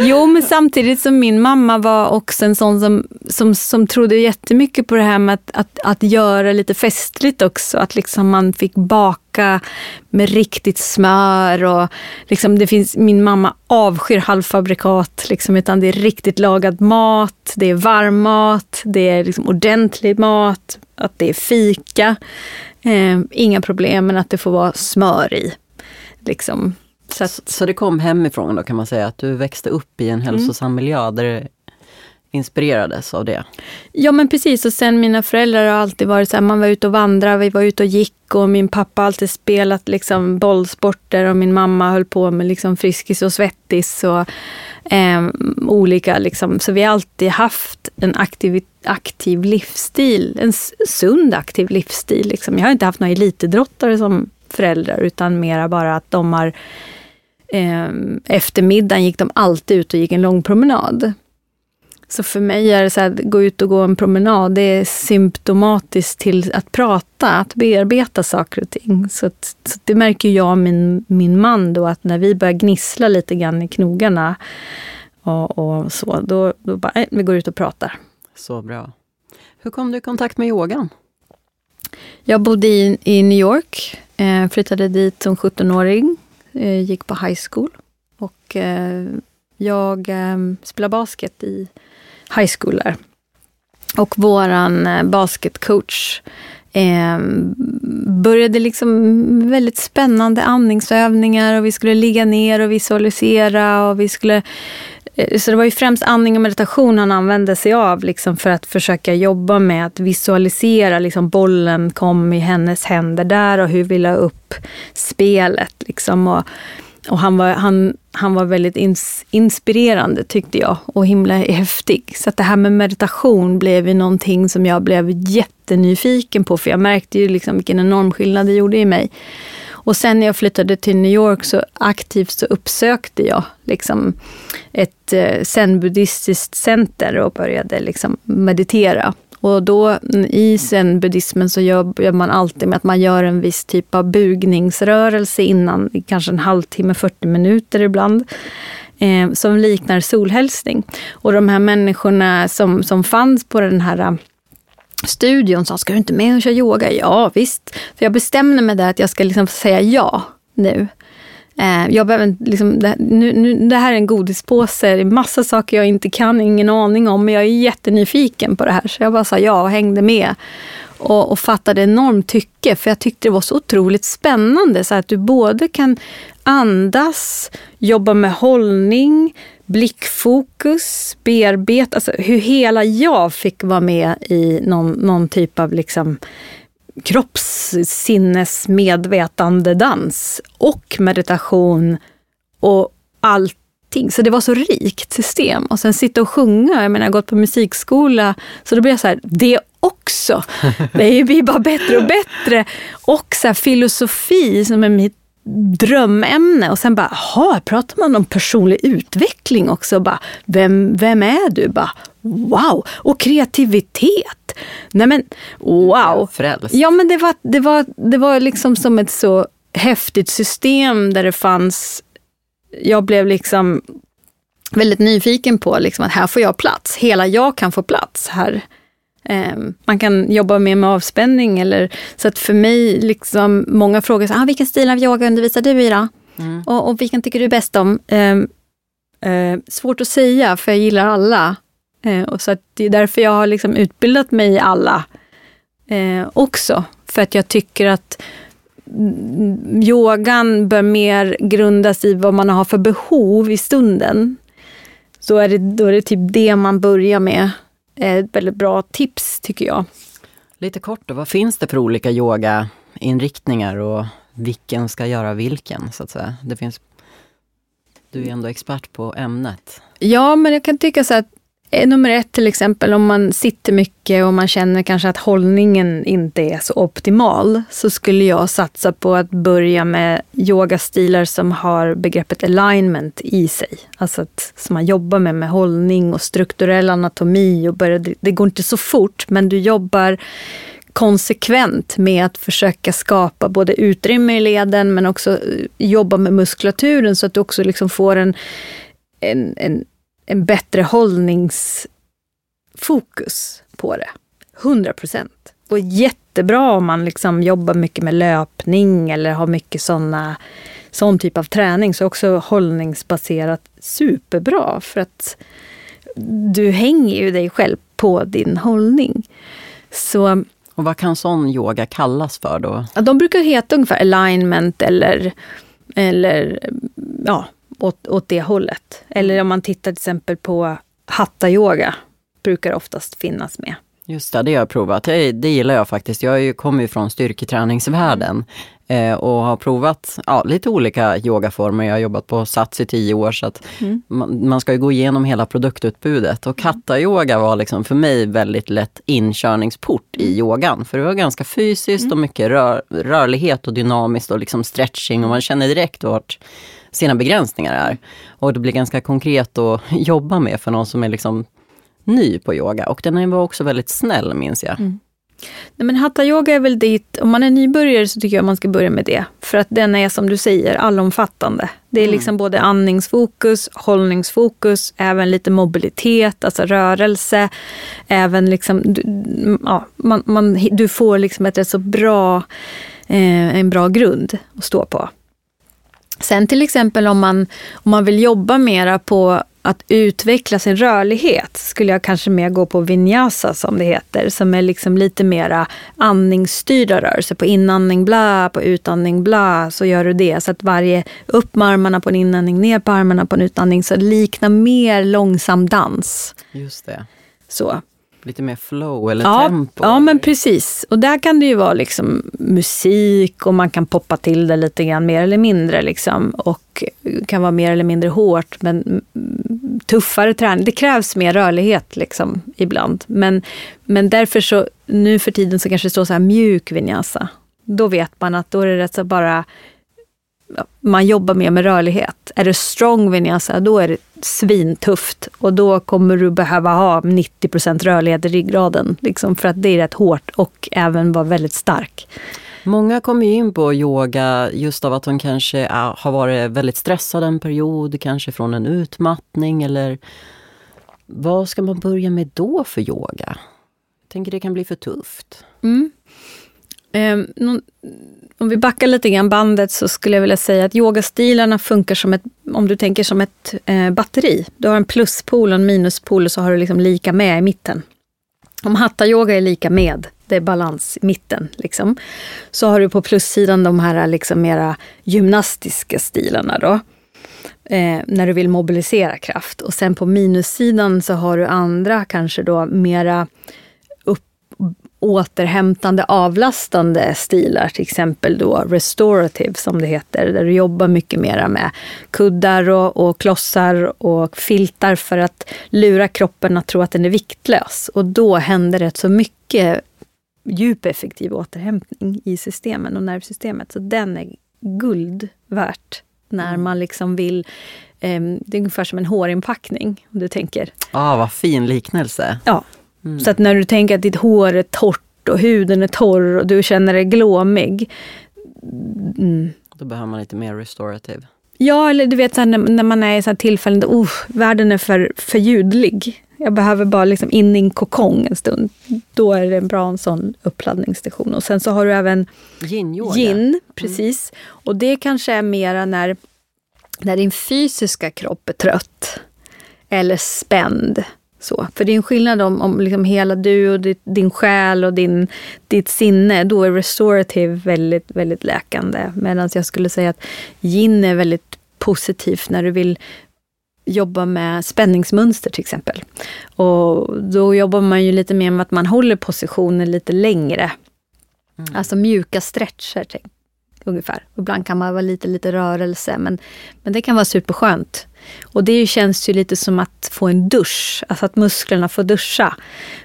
Jo, men samtidigt som min mamma var också en sån som, som, som trodde jättemycket på det här med att, att, att göra lite festligt också. Att liksom man fick baka med riktigt smör och liksom det finns, min mamma avskyr halvfabrikat, liksom, utan det är riktigt lagad mat, det är varm mat, det är liksom ordentlig mat, att det är fika. Eh, inga problem, men att det får vara smör i. Liksom. Så att, Så det kom hemifrån då kan man säga, att du växte upp i en hälsosam miljö där du inspirerades av det? Ja men precis och sen mina föräldrar har alltid varit så här, man var ute och vandrade, vi var ute och gick och min pappa har alltid spelat liksom bollsporter och min mamma höll på med liksom Friskis och Svettis och eh, olika liksom. Så vi har alltid haft en aktiv, aktiv livsstil, en sund aktiv livsstil. Liksom. Jag har inte haft några elitidrottare som föräldrar utan mera bara att de har eh, eftermiddagen gick de alltid ut och gick en lång promenad. Så för mig är det så här, att gå ut och gå en promenad, det är symptomatiskt till att prata, att bearbeta saker och ting. Så, att, så det märker jag och min, min man då, att när vi börjar gnissla lite grann i knogarna och, och så, då, då bara, eh, vi går ut och pratar. Så bra. Hur kom du i kontakt med yogan? Jag bodde i, i New York, eh, flyttade dit som 17-åring, Eh, gick på high school. Och eh, jag eh, spelade basket i high school där. Och våran basketcoach eh, började liksom väldigt spännande andningsövningar och vi skulle ligga ner och visualisera och vi skulle Eh, så det var ju främst andning och meditation han använde sig av liksom för att försöka jobba med att visualisera. Liksom bollen kom i hennes händer där och hur vi la upp spelet. Liksom. Och, och han, var, han, han var väldigt ins, inspirerande tyckte jag och himla häftig. Så att det här med meditation blev ju någonting som jag blev jättenyfiken på för jag märkte ju liksom vilken enorm skillnad det gjorde i mig. Och sen när jag flyttade till New York så aktivt så uppsökte jag liksom ett eh, zen-buddhistiskt center och började liksom meditera. Och då i zen-buddhismen så gör man alltid med att man gör en viss typ av bugningsrörelse innan, kanske en halvtimme, 40 minuter ibland. Eh, som liknar solhälsning. Och de här människorna som, som fanns på den här studion sa, ska du inte med och köra yoga? Ja, visst. För jag bestämde mig där att jag ska liksom säga ja nu. Eh, jag behöver liksom, det, nu, nu, det här är en godispåse, det är massa saker jag inte kan, ingen aning om, men jag är jättenyfiken på det här. Så jag bara sa ja och hängde med. Och, och fattade enormt tycke, för jag tyckte det var så otroligt spännande. Så att du både kan andas, jobba med hållning, blickfokus, bearbeta, alltså hur hela jag fick vara med i någon, någon typ av liksom kroppssinnes medvetandedans och meditation och allting. Så det var så rikt system. Och sen sitta och sjunga, jag menar jag har gått på musikskola, så då blir jag så här, det också. Det blir bara bättre och bättre. Och så här, filosofi som är mitt drömämne och sen bara, jaha, pratar man om personlig utveckling också? Bara, vem, vem är du? Bara, wow! Och kreativitet. Nej men, wow! Frälst. Ja men det var, det, var, det var liksom som ett så häftigt system där det fanns, jag blev liksom väldigt nyfiken på liksom att här får jag plats. Hela jag kan få plats här. Eh, man kan jobba mer med avspänning. Eller, så att för mig, liksom, många frågar så, ah, vilken stil av yoga undervisar du i då? Mm. Och, och vilken tycker du bäst om? Eh, eh, svårt att säga, för jag gillar alla. Eh, och så det är därför jag har liksom utbildat mig i alla eh, också. För att jag tycker att mm, yogan bör mer grundas i vad man har för behov i stunden. Så är det, då är det typ det man börjar med. Ett väldigt bra tips tycker jag. Lite kort då, vad finns det för olika yogainriktningar och vilken ska göra vilken så att säga? Det finns, du är ändå expert på ämnet. Ja, men jag kan tycka så att eh, Eh, nummer ett till exempel, om man sitter mycket och man känner kanske att hållningen inte är så optimal, så skulle jag satsa på att börja med yogastilar som har begreppet alignment i sig. Alltså att, som man jobbar med, med hållning och strukturell anatomi. Och börja, det går inte så fort, men du jobbar konsekvent med att försöka skapa både utrymme i leden men också eh, jobba med muskulaturen så att du också liksom får en, en, en, en bättre hållningsfokus på det. 100 procent. Och jättebra om man liksom jobbar mycket med löpning eller har mycket såna, sån typ av träning. Så också hållningsbaserat superbra för att du hänger ju dig själv på din hållning. Så och vad kan sån yoga kallas för då? Ja, de brukar heta ungefär alignment eller, eller ja, åt, åt det hållet. Eller om man tittar till exempel på hatta-yoga, brukar oftast finnas med. Just det, det har jag provat. Det, det gillar jag faktiskt. Jag kommer ju från styrketräningsvärlden eh, och har provat ja, lite olika yogaformer. Jag har jobbat på Sats i tio år så att mm. man, man, ska ju gå igenom hela produktutbudet. Och katta-yoga var liksom för mig väldigt lätt inkörningsport i mm. yogan. För det var ganska fysiskt mm. och mycket rör, rörlighet och dynamiskt och liksom stretching och man känner direkt vart sina begränsningar är. Och det blir ganska konkret att jobba med för någon som är liksom ny på yoga. Och den var också väldigt snäll minns jag. Mm. Nej, men hatta yoga är väl dit, om man är nybörjare så tycker jag man ska börja med det. För att den är som du säger allomfattande. Det är mm. liksom både andningsfokus, hållningsfokus, även lite mobilitet, alltså rörelse. Även liksom, du, ja, man, man, du får liksom ett rätt så bra, eh, en bra grund att stå på. Sen till exempel om man, om man vill jobba mera på att utveckla sin rörlighet skulle jag kanske mer gå på vinyasa som det heter, som är liksom lite mera andningsstyrda rörelser. På inandning bla, på utandning bla, så gör du det. Så att varje, upp med armarna på en inandning, ner på armarna på en utandning. Så liknar mer långsam dans. Just det. Så. Lite mer flow eller ja, tempo? Ja, men precis. Och där kan det ju vara liksom musik och man kan poppa till det lite grann mer eller mindre. Liksom. Och kan vara mer eller mindre hårt, men tuffare träning. Det krävs mer rörlighet liksom, ibland. Men, men därför så, nu för tiden så kanske det står så här mjuk vinyasa. Då vet man att då är det rätt så bara man jobbar mer med rörlighet. Är det strong vinyasa, då är det svintufft. Och då kommer du behöva ha 90 rörlighet i ryggraden. Liksom, för att det är rätt hårt och även vara väldigt stark. Många kommer in på yoga just av att de kanske är, har varit väldigt stressade en period, kanske från en utmattning eller vad ska man börja med då för yoga? Jag tänker det kan bli för tufft. Mm. Eh, om vi backar lite grann bandet så skulle jag vilja säga att yogastilarna funkar som ett, om du tänker som ett eh, batteri. Du har en pluspol och en minuspol och så har du liksom lika med i mitten. Om hatta-yoga är lika med, det är balans i mitten. Liksom. Så har du på plussidan de här liksom mera gymnastiska stilarna. Då, eh, när du vill mobilisera kraft. Och sen på minussidan så har du andra kanske då mera återhämtande, avlastande stilar, till exempel då restorative som det heter, där du jobbar mycket mera med kuddar och, och klossar och filtar för att lura kroppen att tro att den är viktlös. Och då händer det så mycket djup effektiv återhämtning i systemen och nervsystemet. Så den är guld värt när mm. man liksom vill eh, det är ungefär som en hårinpackning, om du tänker. Ah, vad fin liknelse. Ja, Mm. Så att när du tänker att ditt hår är torrt och huden är torr och du känner dig glåmig. Mm. Då behöver man lite mer restorative. Ja, eller du vet så när, när, man är i tillfällen där oh, världen är för, för ljudlig. Jag behöver bara liksom in i en kokong en stund. Då är det en bra en sån uppladdningsstation. Och sen så har du även yin, yin mm. precis. Mm. Och det kanske är mera när, när din fysiska kropp är trött eller spänd Så, för det är en skillnad om, om liksom hela du och ditt, din själ och din, ditt sinne. Då är restorative väldigt, väldigt läkande. Medan jag skulle säga att yin är väldigt positivt när du vill jobba med spänningsmönster till exempel. Och då jobbar man ju lite mer med att man håller positionen lite längre. Mm. Alltså mjuka stretcher, tänk, ungefär. Ibland kan man vara lite, lite rörelse, men, men det kan vara superskönt. Och det känns ju lite som att få en dusch, alltså att musklerna får duscha.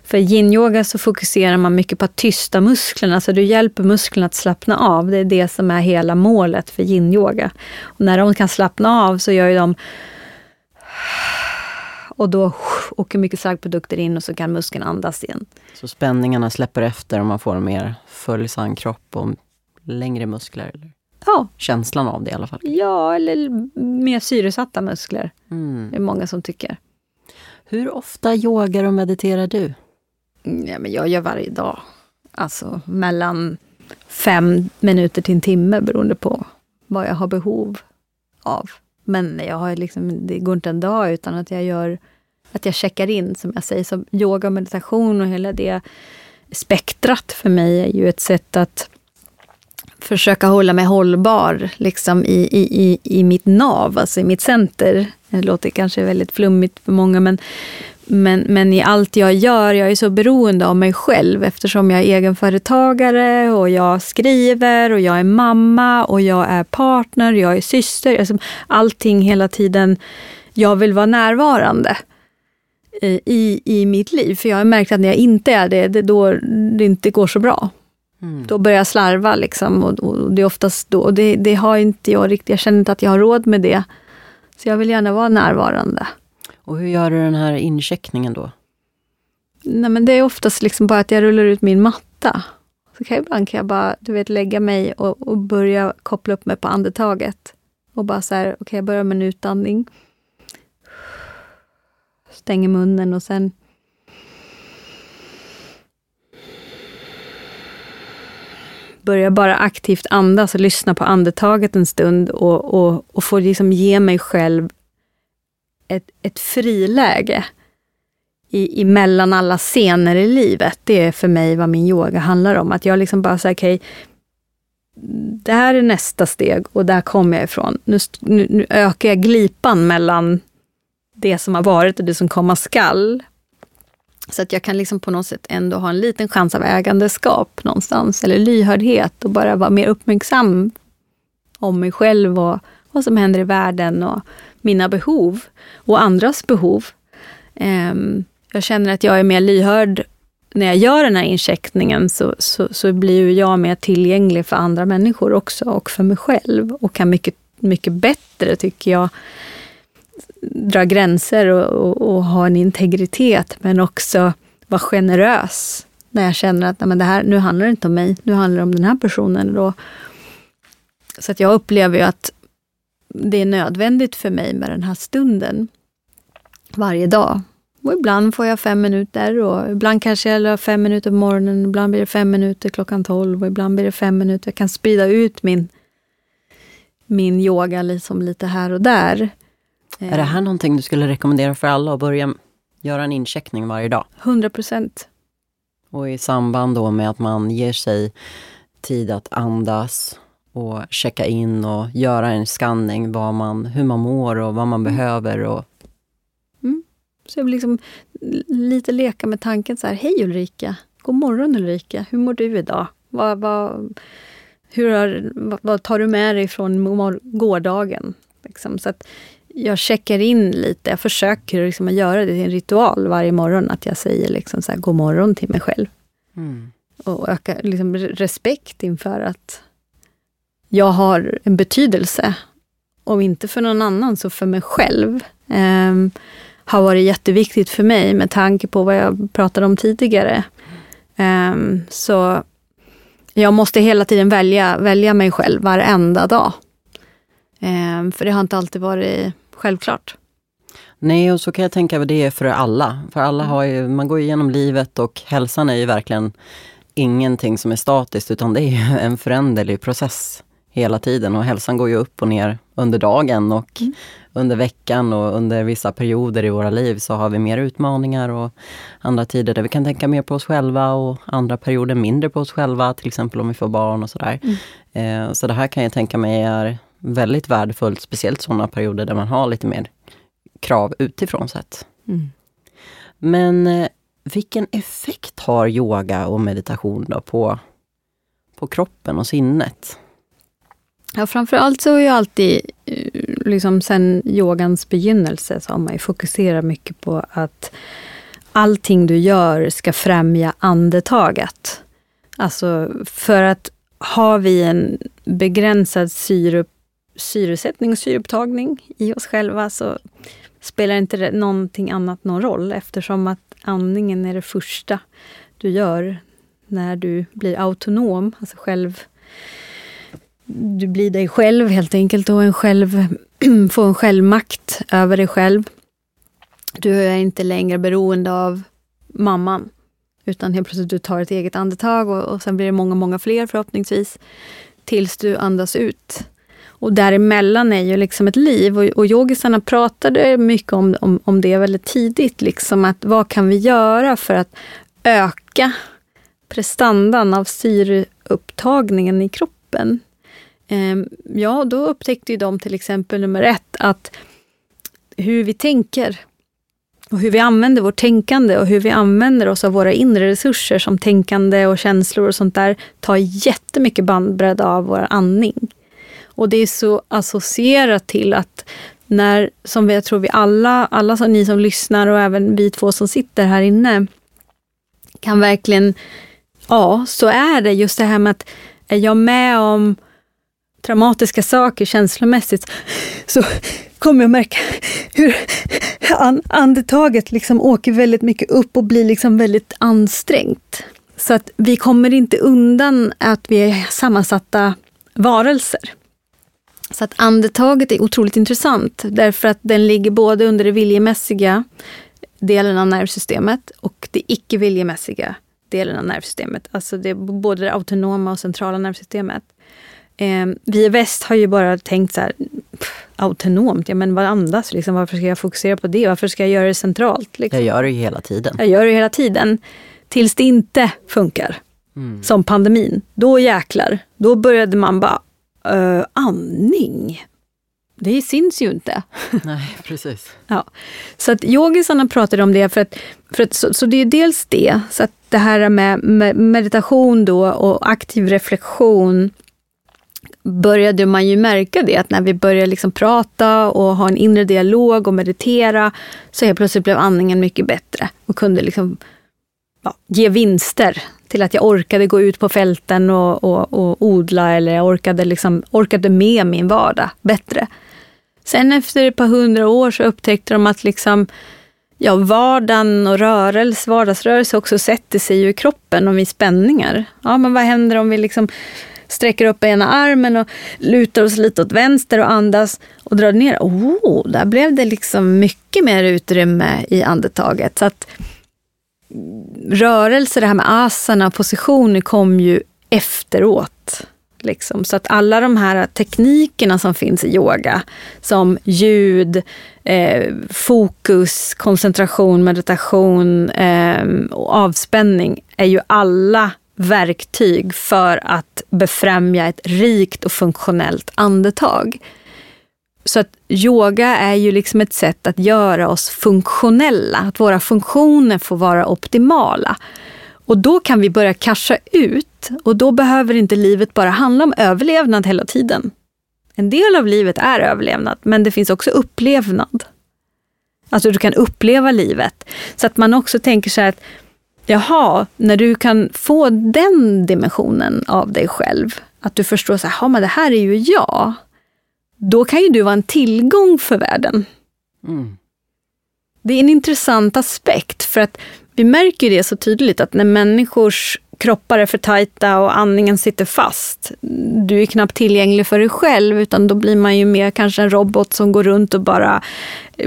För i yin-yoga så fokuserar man mycket på att tysta musklerna, så du hjälper musklerna att slappna av. Det är det som är hela målet för yin-yoga. Och när de kan slappna av så gör ju de och då åker mycket slaggprodukter in och så kan muskeln andas igen. Så spänningarna släpper efter och man får en mer följsam kropp och längre muskler? Eller? Ja. Känslan av det i alla fall? Ja, eller mer syresatta muskler. Mm. Det är många som tycker. Hur ofta yogar och mediterar du? Mm, ja, men jag gör varje dag. Alltså mellan fem minuter till en timme beroende på vad jag har behov av. Men jag har liksom, det går inte en dag utan att jag gör att jag checkar in, som jag säger. Så yoga och meditation och hela det spektrat för mig är ju ett sätt att försöka hålla mig hållbar liksom i, i, i, i mitt nav, alltså i mitt center. Det låter kanske väldigt flummigt för många, men, men, men i allt jag gör, jag är så beroende av mig själv eftersom jag är egenföretagare och jag skriver och jag är mamma och jag är partner, jag är syster. Alltså, allting hela tiden, jag vill vara närvarande eh, i, i mitt liv. För jag har märkt att när jag inte är det, det är då det inte går så bra. Mm. Då börjar jag slarva liksom och, och det är oftast då, och det, det, har inte jag riktigt, jag känner inte att jag har råd med det. Så jag vill gärna vara närvarande. Och hur gör du den här incheckningen då? Nej men det är oftast liksom bara att jag rullar ut min matta. Så kan jag, ibland kan jag bara du vet, lägga mig och, och börja koppla upp mig på andetaget. Och bara så här, okej okay, jag börjar med en utandning. Stänger munnen och sen börja bara aktivt andas och lyssna på andetaget en stund och, och, och få liksom ge mig själv ett, ett friläge i, mellan alla scener i livet. Det är för mig vad min yoga handlar om. Att jag liksom bara säger, okej, okay, det här är nästa steg och där kommer jag ifrån. Nu, nu, nu, ökar jag glipan mellan det som har varit och det som komma skall. Så att jag kan liksom på något sätt ändå ha en liten chans av ägandeskap någonstans, eller lyhördhet och bara vara mer uppmärksam om mig själv och vad som händer i världen och mina behov och andras behov. Ehm, jag känner att jag är mer lyhörd när jag gör den här incheckningen så, så, så blir jag mer tillgänglig för andra människor också och för mig själv och kan mycket, mycket bättre, tycker jag, dra gränser och, och, och, ha en integritet, men också vara generös. När jag känner att nej, men det här, nu handlar det inte om mig, nu handlar det om den här personen. Då. Så att jag upplever ju att det är nödvändigt för mig med den här stunden varje dag. Och ibland får jag fem minuter och ibland kanske jag har fem minuter på morgonen, ibland blir det fem minuter klockan tolv och ibland blir det fem minuter. Jag kan sprida ut min, min yoga liksom lite här och där. Är det här någonting du skulle rekommendera för alla att börja göra en incheckning varje dag? 100 procent. Och i samband då med att man ger sig tid att andas och checka in och göra en skanning, vad man, hur man mår och vad man mm. behöver. Och... Mm. Så jag vill liksom lite leka med tanken så här, hej Ulrika, god morgon Ulrika, hur mår du idag? Vad, vad, hur har, vad, vad tar du med dig från gårdagen? Liksom. Så att jag checkar in lite. Jag försöker liksom att göra det till en ritual varje morgon, att jag säger liksom så här, god morgon till mig själv. Mm. Och öka liksom respekt inför att jag har en betydelse. Om inte för någon annan, så för mig själv. Um, har varit jätteviktigt för mig med tanke på vad jag pratade om tidigare. Um, så jag måste hela tiden välja, välja mig själv varenda dag. Um, för det har inte alltid varit självklart. Nej, och så kan jag tänka att det är för alla. För alla har ju, man går igenom livet och hälsan är ju verkligen ingenting som är statiskt, utan det är ju en föränderlig process hela tiden. Och hälsan går ju upp och ner under dagen och mm. under veckan och under vissa perioder i våra liv så har vi mer utmaningar och andra tider där vi kan tänka mer på oss själva och andra perioder mindre på oss själva, till exempel om vi får barn och sådär. Mm. Eh, så det här kan jag tänka mig är väldigt värdefullt, speciellt sådana perioder där man har lite mer krav utifrån sett. Mm. Men eh, vilken effekt har yoga och meditation då på, på kroppen och sinnet? Ja, framförallt så har ju alltid, eh, liksom sen yogans begynnelse, så har man ju fokuserat mycket på att allting du gör ska främja andetaget. Alltså för att har vi en begränsad syre, syresättning och syreupptagning i oss själva så spelar inte någonting annat någon roll eftersom att andningen är det första du gör när du blir autonom, alltså själv du blir dig själv helt enkelt och en själv, får en självmakt över dig själv. Du är inte längre beroende av mamman. Utan helt plötsligt du tar ett eget andetag och, och sen blir det många, många fler förhoppningsvis. Tills du andas ut. Och däremellan är ju liksom ett liv. Och, och yogisarna pratade mycket om, om, om det väldigt tidigt. Liksom att vad kan vi göra för att öka prestandan av syreupptagningen i kroppen? Ehm, ja, då upptäckte ju de till exempel nummer ett att hur vi tänker och hur vi använder vårt tänkande och hur vi använder oss av våra inre resurser som tänkande och känslor och sånt där tar jättemycket bandbredd av vår andning. Och det är så associerat till att när, som jag tror vi alla, alla som ni som lyssnar och även vi två som sitter här inne, kan verkligen, ja, så är det just det här med att är jag med om traumatiska saker känslomässigt, så kommer jag märka hur andetaget liksom åker väldigt mycket upp och blir liksom väldigt ansträngt. Så att vi kommer inte undan att vi är sammansatta varelser. Så att andetaget är otroligt intressant därför att den ligger både under det viljemässiga delen av nervsystemet och det icke viljemässiga delen av nervsystemet. Alltså det både det autonoma och centrala nervsystemet. Eh, vi i väst har ju bara tänkt så här, pff, autonomt, ja men vad andas liksom? Varför ska jag fokusera på det? Varför ska jag göra det centralt? Liksom? Jag gör det ju hela tiden. Jag gör det hela tiden. Tills det inte funkar. Mm. Som pandemin. Då jäklar. Då började man bara, uh, andning? Det syns ju inte. Nej, precis. ja. Så att yogisarna pratade om det, för att, för att, så, så det är dels det, så att det här med, med meditation då och aktiv reflektion började man ju märka det, att när vi började liksom prata och ha en inre dialog och meditera, så helt plötsligt blev andningen mycket bättre och kunde liksom, ja, ge vinster till att jag orkade gå ut på fälten och, och, och odla eller jag orkade, liksom, orkade med min vardag bättre. Sen efter ett par hundra år så upptäckte de att liksom, ja, vardagen och rörelse, vardagsrörelse också sätter sig i kroppen och vid spänningar. Ja, men vad händer om vi liksom sträcker upp ena armen och lutar oss lite åt vänster och andas och drar ner. Oh, där blev det liksom mycket mer utrymme i andetaget. Så att rörelse, det här med asana och positioner kom ju efteråt. Liksom. Så att alla de här teknikerna som finns i yoga, som ljud, eh, fokus, koncentration, meditation eh, och avspänning, är ju alla verktyg för att befrämja ett rikt och funktionellt andetag. Så att yoga är ju liksom ett sätt att göra oss funktionella, att våra funktioner får vara optimala. Och då kan vi börja casha ut och då behöver inte livet bara handla om överlevnad hela tiden. En del av livet är överlevnad, men det finns också upplevnad. Alltså du kan uppleva livet. Så att man också tänker sig att Jaha, när du kan få den dimensionen av dig själv, att du förstår så här, men det här är ju jag. Då kan ju du vara en tillgång för världen. Mm. Det är en intressant aspekt, för att vi märker det så tydligt att när människors kroppar är för tajta och andningen sitter fast. Du är knappt tillgänglig för dig själv, utan då blir man ju mer kanske en robot som går runt och bara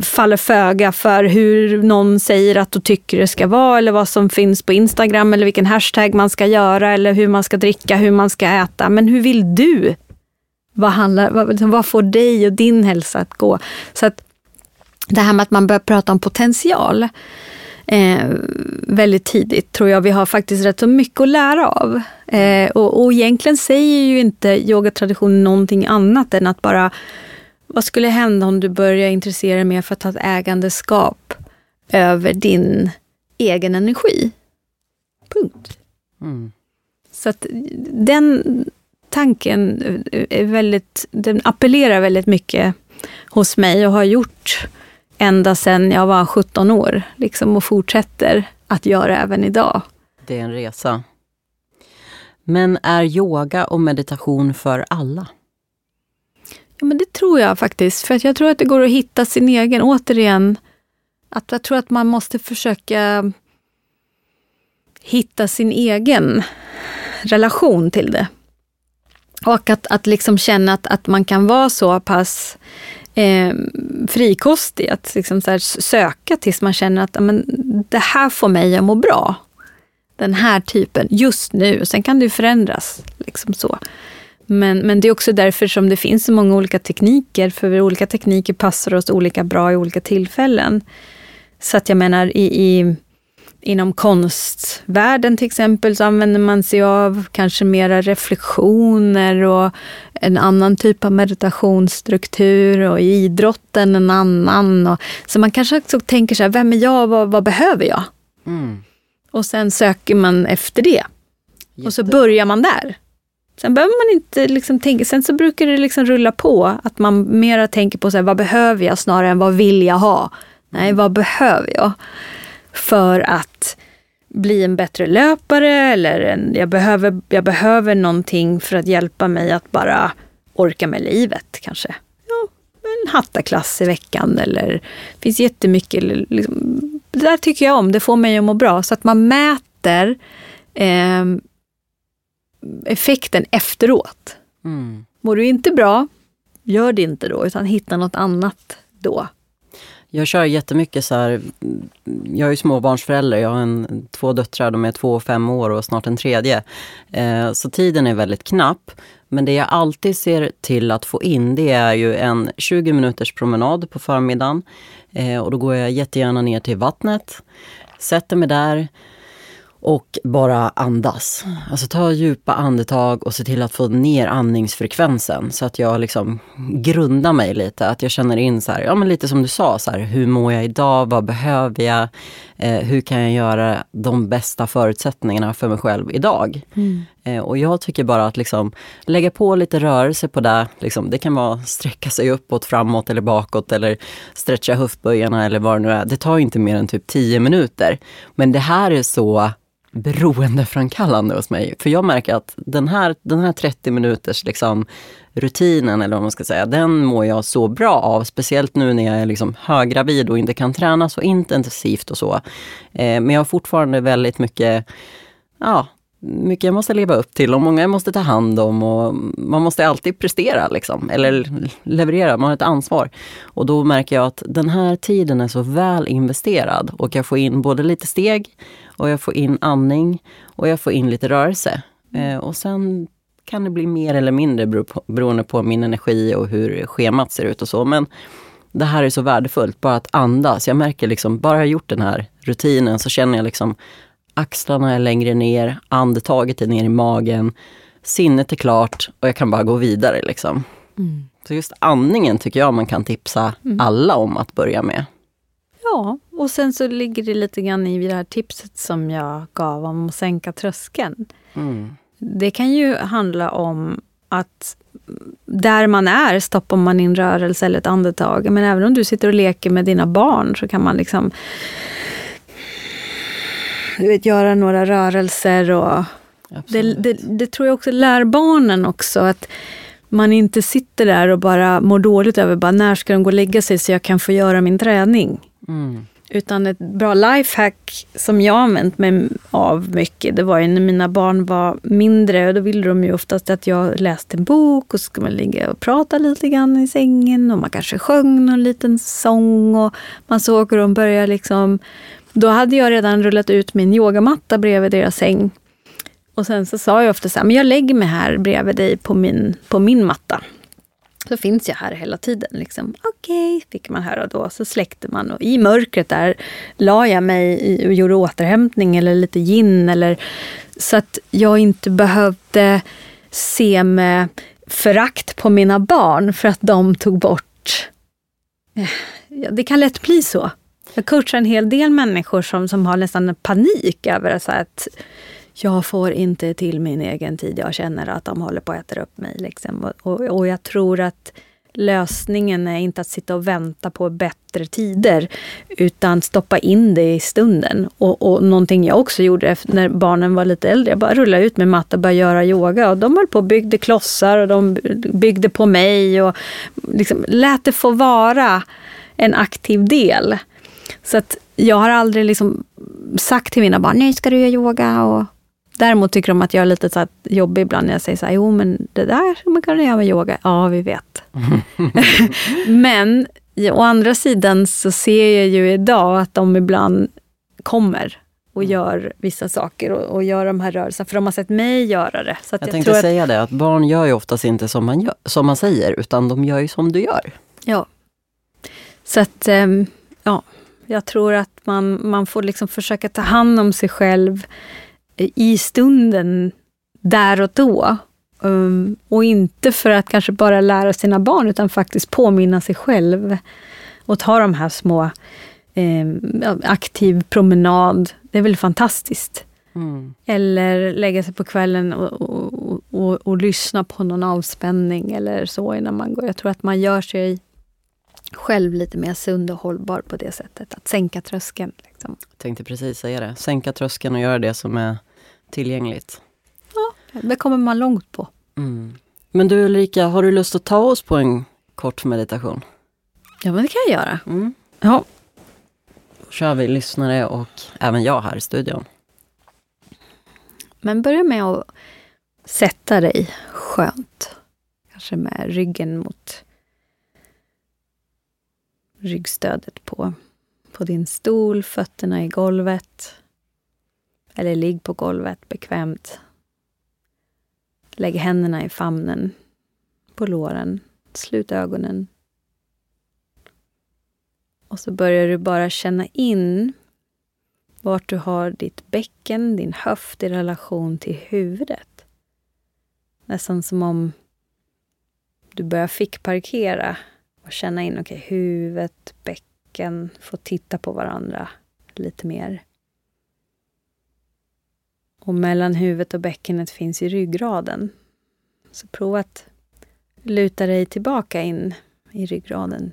faller föga för hur någon säger att du tycker det ska vara, eller vad som finns på Instagram, eller vilken hashtag man ska göra, eller hur man ska dricka, hur man ska äta. Men hur vill du Vad, handlar, vad, liksom, vad får dig och din hälsa att gå? Så att det här med att man börjar prata om potential eh, väldigt tidigt tror jag vi har faktiskt rätt så mycket att lära av. Eh, och, och egentligen säger ju inte yogatraditionen någonting annat än att bara vad skulle hända om du börjar intressera dig mer för att ta ett ägandeskap över din egen energi? Punkt. Mm. Så att den tanken är väldigt, den appellerar väldigt mycket hos mig och har gjort ända sedan jag var 17 år. Liksom, och fortsätter att göra även idag. Det är en resa. Men är yoga och meditation för alla? Ja, men det tror jag faktiskt. För att jag tror att det går att hitta sin egen, återigen, att jag tror att man måste försöka hitta sin egen relation till det. Och att, att liksom känna att, att man kan vara så pass eh, frikostig, att liksom så söka tills man känner att amen, det här får mig att må bra. Den här typen, just nu. Sen kan det förändras. Liksom så. Men, men det är också därför som det finns så många olika tekniker, för olika tekniker passar oss olika bra i olika tillfällen. Så att jag menar, i, i inom konstvärlden till exempel så använder man sig av kanske mera reflektioner och en annan typ av meditationsstruktur och i idrotten en annan. Och, så man kanske också tänker så här, vem är jag, vad, vad behöver jag? Mm. Och sen söker man efter det. Jätte. Och så börjar man där. Sen behöver man inte liksom tänka, sen så brukar det liksom rulla på, att man mera tänker på så här, vad behöver jag snarare än vad vill jag ha? Nej, vad behöver jag? För att bli en bättre löpare eller en, jag, behöver, jag behöver någonting för att hjälpa mig att bara orka med livet kanske. Ja, en hattaklass i veckan eller det finns jättemycket. Liksom, det där tycker jag om, det får mig att må bra. Så att man mäter eh, effekten efteråt. Mm. Mår du inte bra, gör det inte då, utan hitta något annat då. Jag kör jättemycket så här, jag är ju småbarnsförälder, jag har en, två döttrar, de är två och fem år och snart en tredje. Eh, så tiden är väldigt knapp. Men det jag alltid ser till att få in det är ju en 20 minuters promenad på förmiddagen. Eh, och då går jag jättegärna ner till vattnet, sätter mig där, och bara andas. Alltså ta djupa andetag och se till att få ner andningsfrekvensen så att jag liksom grundar mig lite. Att jag känner in så här, ja men lite som du sa, så här, hur mår jag idag? Vad behöver jag? Eh, hur kan jag göra de bästa förutsättningarna för mig själv idag? Mm. Eh, och jag tycker bara att liksom lägga på lite rörelse på det. Liksom, det kan vara sträcka sig uppåt, framåt eller bakåt eller stretcha höftböjarna eller vad det nu är. Det tar inte mer än typ 10 minuter. Men det här är så beroendeframkallande hos mig. För jag märker att den här, den här 30 minuters liksom, rutinen, eller vad man ska säga, den mår jag så bra av. Speciellt nu när jag är liksom höggravid och inte kan träna så intensivt och så. Eh, men jag har fortfarande väldigt mycket, ja, mycket jag måste leva upp till och många jag måste ta hand om och man måste alltid prestera liksom, eller leverera, man har ett ansvar. Och då märker jag att den här tiden är så väl investerad och jag får in både lite steg och jag får in andning och jag får in lite rörelse. Eh, och sen kan det bli mer eller mindre bero på, beroende på min energi och hur schemat ser ut och så. Men det här är så värdefullt, bara att andas. Jag märker liksom, bara jag har gjort den här rutinen så känner jag liksom axlarna är längre ner, andetaget är ner i magen, sinnet är klart och jag kan bara gå vidare. Liksom. Mm. Så just andningen tycker jag man kan tipsa Mm. alla om att börja med. Ja, och sen så ligger det lite grann i det här tipset som jag gav om att sänka tröskeln. Mm. Det kan ju handla om att där man är stoppar man in rörelse eller ett andetag. Men även om du sitter och leker med dina barn så kan man liksom du vet, göra några rörelser. och det, det, det tror jag också lär barnen också. att man inte sitter där och bara mår dåligt över bara när ska de gå och lägga sig så jag kan få göra min träning. Mm. Utan ett bra lifehack som jag använt mig av mycket, det var ju när mina barn var mindre. Och då ville de ju oftast att jag läste en bok och så skulle man ligga och prata lite grann i sängen. Och man kanske sjöng någon liten sång och man såg hur de började liksom... Då hade jag redan rullat ut min yogamatta bredvid deras säng. Och sen så sa jag ofta så här, men jag lägger mig här bredvid dig på min, på min matta så finns jag här hela tiden. Liksom. Okej, okay, fick man höra då. Så släckte man och i mörkret där la jag mig och gjorde återhämtning eller lite gin. Eller, så att jag inte behövde se med förakt på mina barn för att de tog bort... Eh, ja, det kan lätt bli så. Jag coachar en hel del människor som, som har nästan panik över så att jag får inte till min egen tid. Jag känner att de håller på att äta upp mig. Liksom. Och, och, och, jag tror att lösningen är inte att sitta och vänta på bättre tider, utan stoppa in det i stunden. Och, och någonting jag också gjorde när barnen var lite äldre, jag bara rullade ut med matta och började göra yoga. Och de höll på och byggde klossar och de byggde på mig och liksom lät det få vara en aktiv del. Så att jag har aldrig liksom sagt till mina barn, nu ska du göra yoga? Och däremot tycker de att jag är lite så jobbig ibland när jag säger så här, jo men det där man kunna göra med yoga. Ja, vi vet. men å andra sidan så ser jag ju idag att de ibland kommer och mm. gör vissa saker och, och gör de här rörelserna, för de har sett mig göra det. Så jag, jag tänkte säga att, det, att barn gör ju oftast inte som man, gör, som man säger, utan de gör ju som du gör. Ja. Så att, ehm, ja, jag tror att man, man får liksom försöka ta hand om sig själv i stunden, där och då. Um, och inte för att kanske bara lära sina barn, utan faktiskt påminna sig själv. Och ta de här små eh, aktiv promenad. Det är väl fantastiskt. Mm. Eller lägga sig på kvällen och, och, och, och, lyssna på någon avspänning eller så innan man går. Jag tror att man gör sig själv lite mer sund och hållbar på det sättet. Att sänka tröskeln. Liksom. Jag tänkte precis säga det. Sänka tröskeln och göra det som är tillgängligt. Ja, det kommer man långt på. Mm. Men du Ulrika, har du lust att ta oss på en kort meditation? Ja, men det kan jag göra. Mm. Ja. Då kör vi lyssnare och även jag här i studion. Men börja med att sätta dig skönt. Kanske med ryggen mot ryggstödet på, på din stol, fötterna i golvet. Eller ligg på golvet bekvämt. Lägg händerna i famnen, på låren. Slut ögonen. Och så börjar du bara känna in vart du har ditt bäcken, din höft i relation till huvudet. Nästan som om du börjar fickparkera och känna in, okej, okay, huvudet, bäcken, få titta på varandra lite mer. Och mellan huvudet och bäckenet finns ju ryggraden. Så prova att luta dig tillbaka in i ryggraden,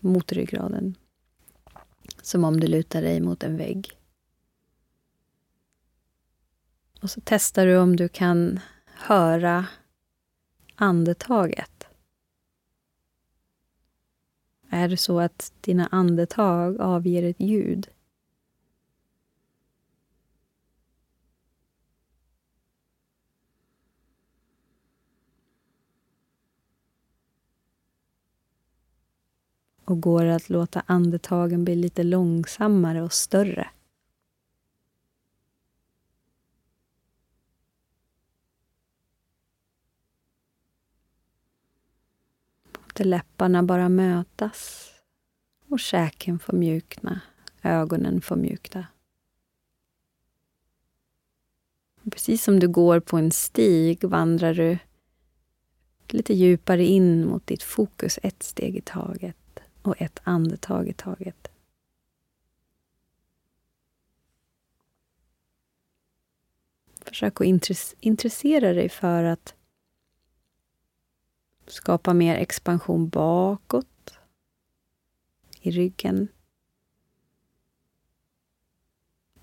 mot ryggraden. Som om du lutar dig mot en vägg. Och så testar du om du kan höra andetaget. Är det så att dina andetag avger ett ljud? Och går att låta andetagen bli lite långsammare och större. Låt läpparna bara mötas och käken får mjukna, ögonen får mjukna. Precis som du går på en stig vandrar du lite djupare in mot ditt fokus, ett steg i taget och ett andetag i taget. Försök att intressera dig för att skapa mer expansion bakåt i ryggen.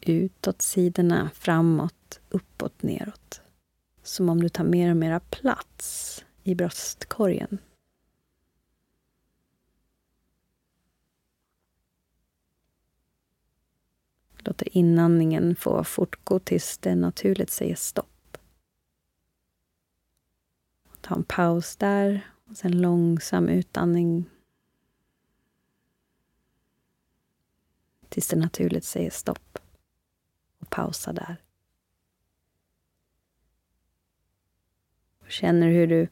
Utåt sidorna, framåt, uppåt, neråt. Som om du tar mer och mer plats i bröstkorgen. Låter inandningen få fortgå tills det naturligt säger stopp. Ta en paus där och sen långsam utandning tills det naturligt säger stopp. Och pausa där. Och känner hur du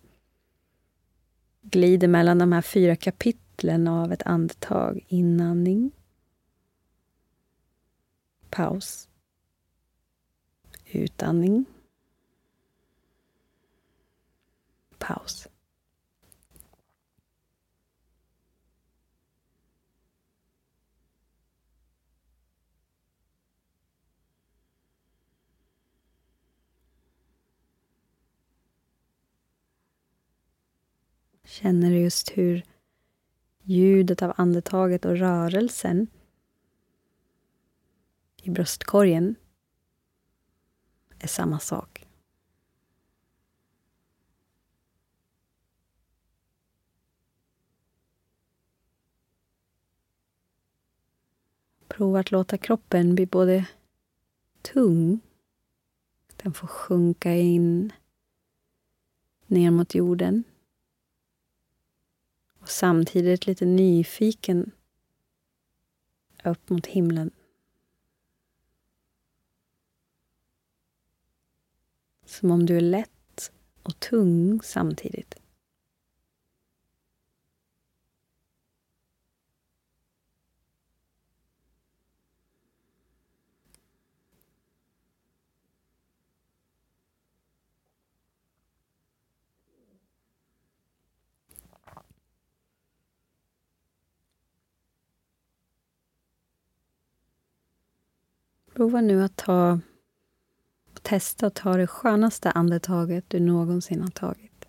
glider mellan de här fyra kapitlen av ett andetag. Inandning. Paus. Utandning. Paus. Känner du just hur ljudet av andetaget och rörelsen i bröstkorgen är samma sak. Prova att låta kroppen bli både tung, den får sjunka in ner mot jorden och samtidigt lite nyfiken upp mot himlen. Som om du är lätt och tung samtidigt. Prova nu att ta testa att ta det skönaste andetaget du någonsin har tagit.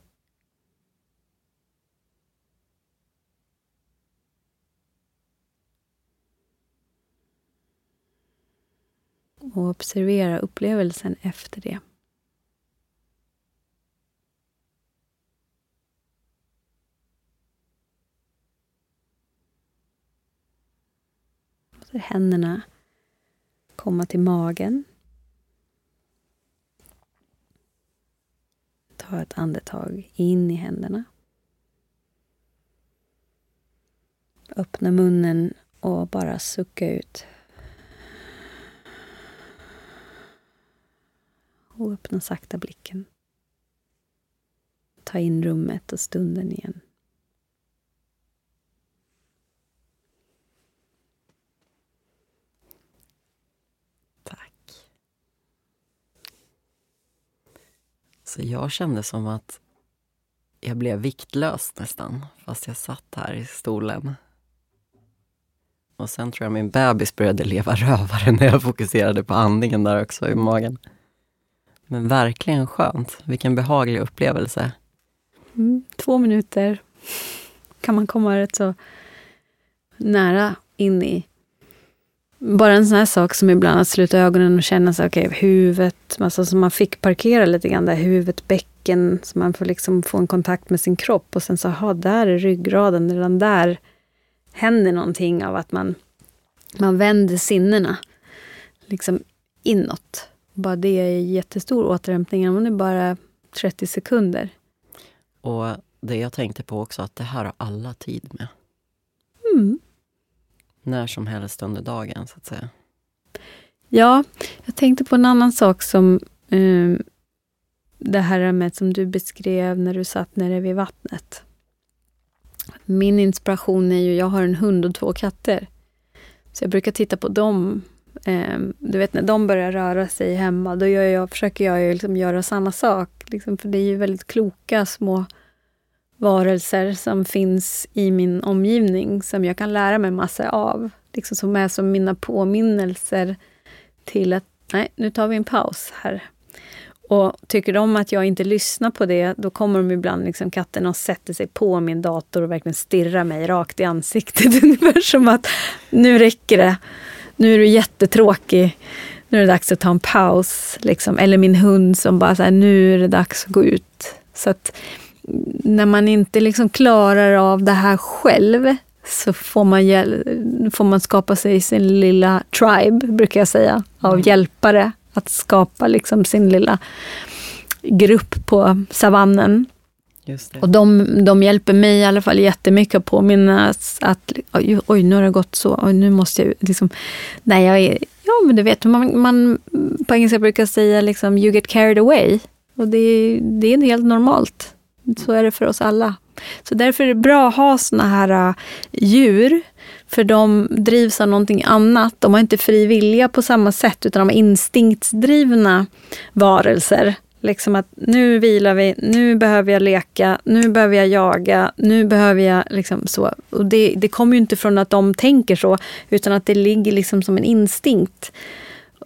Och observera upplevelsen efter det. Så händerna komma till magen. Ta ett andetag in i händerna. Öppna munnen och bara sucka ut. Och öppna sakta blicken. Ta in rummet och stunden igen. Så jag kände som att jag blev viktlös nästan, fast jag satt här i stolen. Och sen tror jag min bebis började leva rövare när jag fokuserade på andningen där också i magen. Men verkligen skönt. Vilken behaglig upplevelse. Mm, två minuter kan man komma rätt så nära in i bara en sån här sak som ibland att sluta ögonen och känna sig, okej, okay, huvudet, alltså så man fick parkera lite grann där, huvudet, bäcken, så man får liksom få en kontakt med sin kropp och sen så, aha, där är ryggraden, redan där händer någonting av att man, man vänder sinnena liksom inåt. Bara det är jättestor återhämtning, om det är bara 30 sekunder. Och det jag tänkte på också, att det här har alla tid med. Mm när som helst under dagen, så att säga. Ja, jag tänkte på en annan sak som eh, det här med som du beskrev när du satt nere vid vattnet. Min inspiration är ju, jag har en hund och två katter. Så jag brukar titta på dem. Eh, du vet när de börjar röra sig hemma, då gör jag, försöker jag ju liksom göra samma sak. Liksom, för det är ju väldigt kloka små varelser som finns i min omgivning som jag kan lära mig massor av. Liksom som är som mina påminnelser till att nej, nu tar vi en paus här. Och tycker de att jag inte lyssnar på det, då kommer de ibland, liksom katterna, och sätter sig på min dator och verkligen stirrar mig rakt i ansiktet. Ungefär som att nu räcker det. Nu är du jättetråkig. Nu är det dags att ta en paus. Liksom. Eller min hund som bara så nu är det dags att gå ut. Så att när man inte liksom klarar av det här själv så får man, får man skapa sig sin lilla tribe, brukar jag säga, av mm. hjälpare. Att skapa liksom sin lilla grupp på savannen. Och de, de hjälper mig i alla fall jättemycket att påminnas att oj, oj, nu har det gått så, oj, nu måste jag liksom... Nej, jag är, ja, men du vet, man, man på engelska brukar säga liksom, you get carried away. Och det, det är helt normalt. Så är det för oss alla. Så därför är det bra att ha såna här uh, djur, för de drivs av någonting annat. De har inte fri vilja på samma sätt, utan de är instinktsdrivna varelser. Liksom att nu vilar vi, nu behöver jag leka, nu behöver jag jaga, nu behöver jag liksom så. Och det, det kommer ju inte från att de tänker så, utan att det ligger liksom som en instinkt.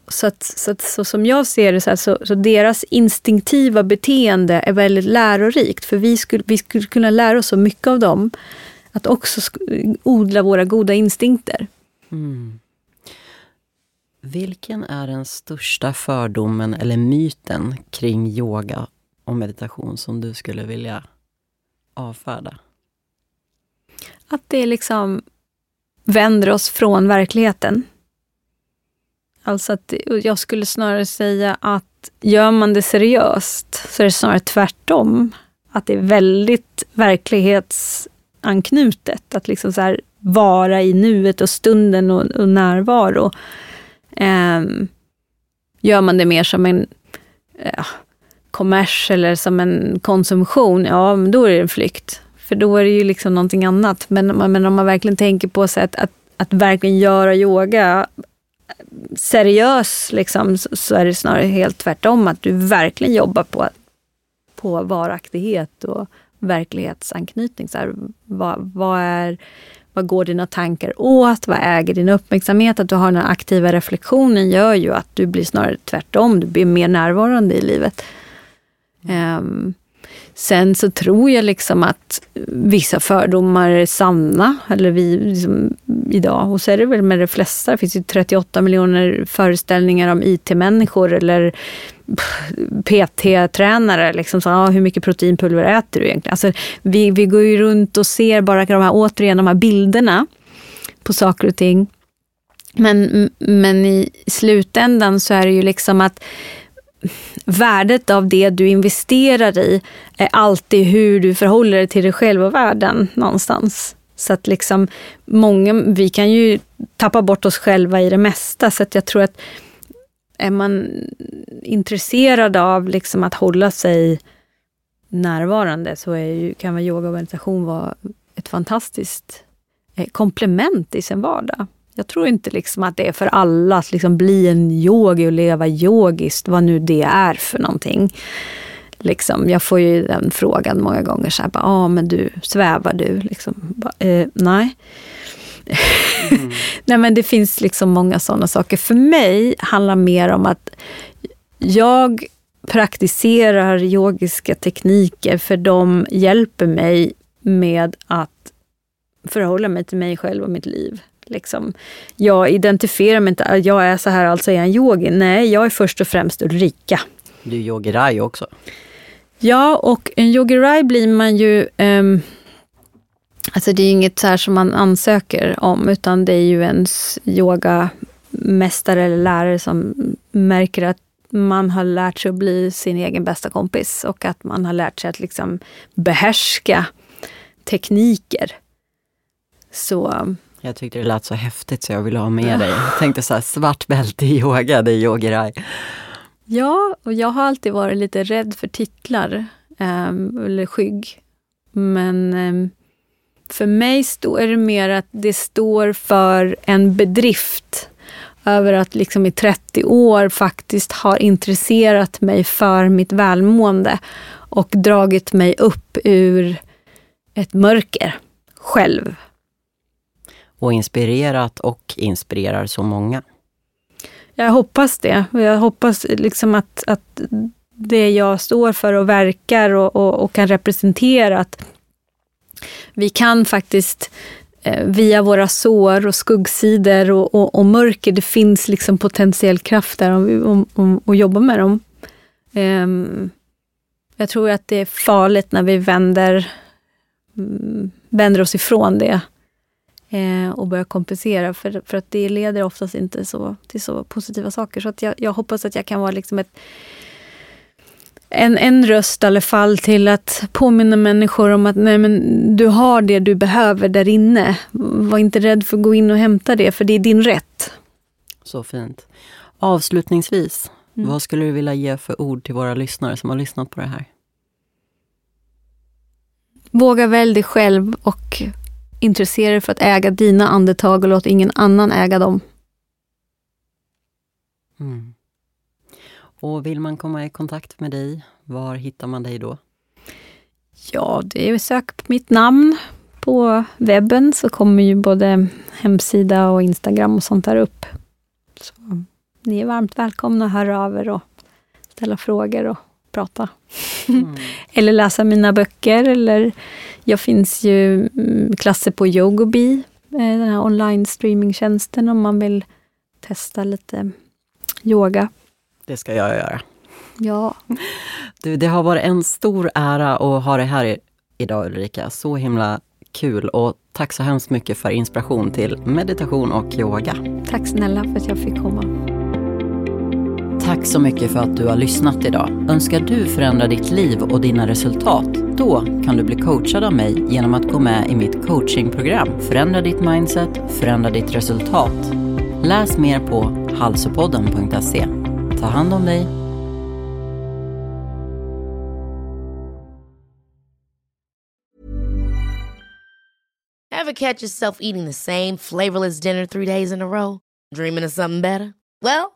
Så, att, så, att, så som jag ser det, så, här, så, så, deras instinktiva beteende är väldigt lärorikt. För vi skulle, vi skulle kunna lära oss så mycket av dem. Att också odla våra goda instinkter. Mm. Vilken är den största fördomen eller myten kring yoga och meditation som du skulle vilja avfärda? Att det liksom vänder oss från verkligheten. Alltså att jag skulle snarare säga att gör man det seriöst så är det snarare tvärtom. Att det är väldigt verklighetsanknutet. Att liksom så vara i nuet och stunden och, och närvaro. Um, gör man det mer som en ja, kommers eller som en konsumtion, ja då är det en flykt. För då är det ju liksom någonting annat. Men, men om man verkligen tänker på så att, att, att verkligen göra yoga seriös, liksom, så, är det snarare helt tvärtom. Att du verkligen jobbar på, på varaktighet och verklighetsanknytning. Så här, vad, vad, är, vad går dina tankar åt? Vad äger din uppmärksamhet? Att du har den aktiva reflektionen gör ju att du blir snarare tvärtom. Du blir mer närvarande i livet. Um, Sen så tror jag liksom att vissa fördomar är sanna, eller vi liksom, idag. Och så är det väl med de flesta. Det finns ju 38 miljoner föreställningar om IT-människor eller PT-tränare. Liksom så, ah, hur mycket proteinpulver äter du egentligen? Alltså, vi, vi går ju runt och ser bara de här, återigen de här bilderna på saker och ting. Men, men i slutändan så är det ju liksom att värdet av det du investerar i är alltid hur du förhåller dig till dig själv och världen någonstans. Så att liksom många, vi kan ju tappa bort oss själva i det mesta. Så att jag tror att är man intresserad av liksom att hålla sig närvarande så är ju, kan väl yoga och meditation vara ett fantastiskt eh, komplement i sin vardag. Jag tror inte liksom att det är för alla att liksom bli en yogi och leva yogiskt, vad nu det är för någonting. Liksom, jag får ju den frågan många gånger, så här, ja ah, men du, svävar du? Liksom, bara, eh, nej. Mm. nej men det finns liksom många sådana saker. För mig handlar mer om att jag praktiserar yogiska tekniker för de hjälper mig med att förhålla mig till mig själv och mitt liv. Liksom. Jag identifierar mig inte, jag är så här, alltså är jag en yogi. Nej, jag är först och främst Ulrika. Du är yogirai också. Ja, och en yogirai blir man ju... Um, alltså det är inget så här som man ansöker om, utan det är ju ens yogamästare eller lärare som märker att man har lärt sig att bli sin egen bästa kompis och att man har lärt sig att liksom behärska tekniker. Så jag tyckte det lät så häftigt så jag ville ha med dig. Jag tänkte så här, svart bälte i yoga, det är yogirai. Ja, och jag har alltid varit lite rädd för titlar, eh, eller skygg. Men eh, för mig stå, är det mer att det står för en bedrift över att liksom i 30 år faktiskt ha intresserat mig för mitt välmående och dragit mig upp ur ett mörker själv och inspirerat och inspirerar så många. Jag hoppas det. Jag hoppas liksom att, att det jag står för och verkar och, och, och kan representera, att vi kan faktiskt eh, via våra sår och skuggsidor och, och, och, mörker, det finns liksom potentiell kraft där om vi om, om, och jobbar med dem. Um, jag tror att det är farligt när vi vänder, mm, vänder oss ifrån det eh, och börja kompensera. För, för att det leder oftast inte så, till så positiva saker. Så att jag, jag hoppas att jag kan vara liksom ett, en, en röst i alla fall till att påminna människor om att nej, men du har det du behöver där inne. Var inte rädd för att gå in och hämta det, för det är din rätt. Så fint. Avslutningsvis, mm. vad skulle du vilja ge för ord till våra lyssnare som har lyssnat på det här? våga välja dig själv och intressera dig för att äga dina andetag och låt ingen annan äga dem. Mm. Och vill man komma i kontakt med dig, var hittar man dig då? Ja, det är sök på mitt namn på webben så kommer ju både hemsida och Instagram och sånt där upp. Så ni är varmt välkomna att höra av er och ställa frågor och prata. Mm. eller läsa mina böcker. Eller jag finns ju mm, klasser på Yogobi, eh, den här online streamingtjänsten om man vill testa lite yoga. Det ska jag göra. Ja. Du, det har varit en stor ära att ha dig här idag Ulrika. Så himla kul och tack så hemskt mycket för inspiration till meditation och yoga. Tack snälla för att jag fick komma. Tack så mycket för att du har lyssnat idag. Önskar du förändra ditt liv och dina resultat? Då kan du bli coachad av mig genom att gå med i mitt coachingprogram Förändra ditt mindset, förändra ditt resultat. Läs mer på halsopodden.se. Ta hand om dig Ever catch yourself eating the same flavorless dinner three days in a row? Dreaming of something better? Well,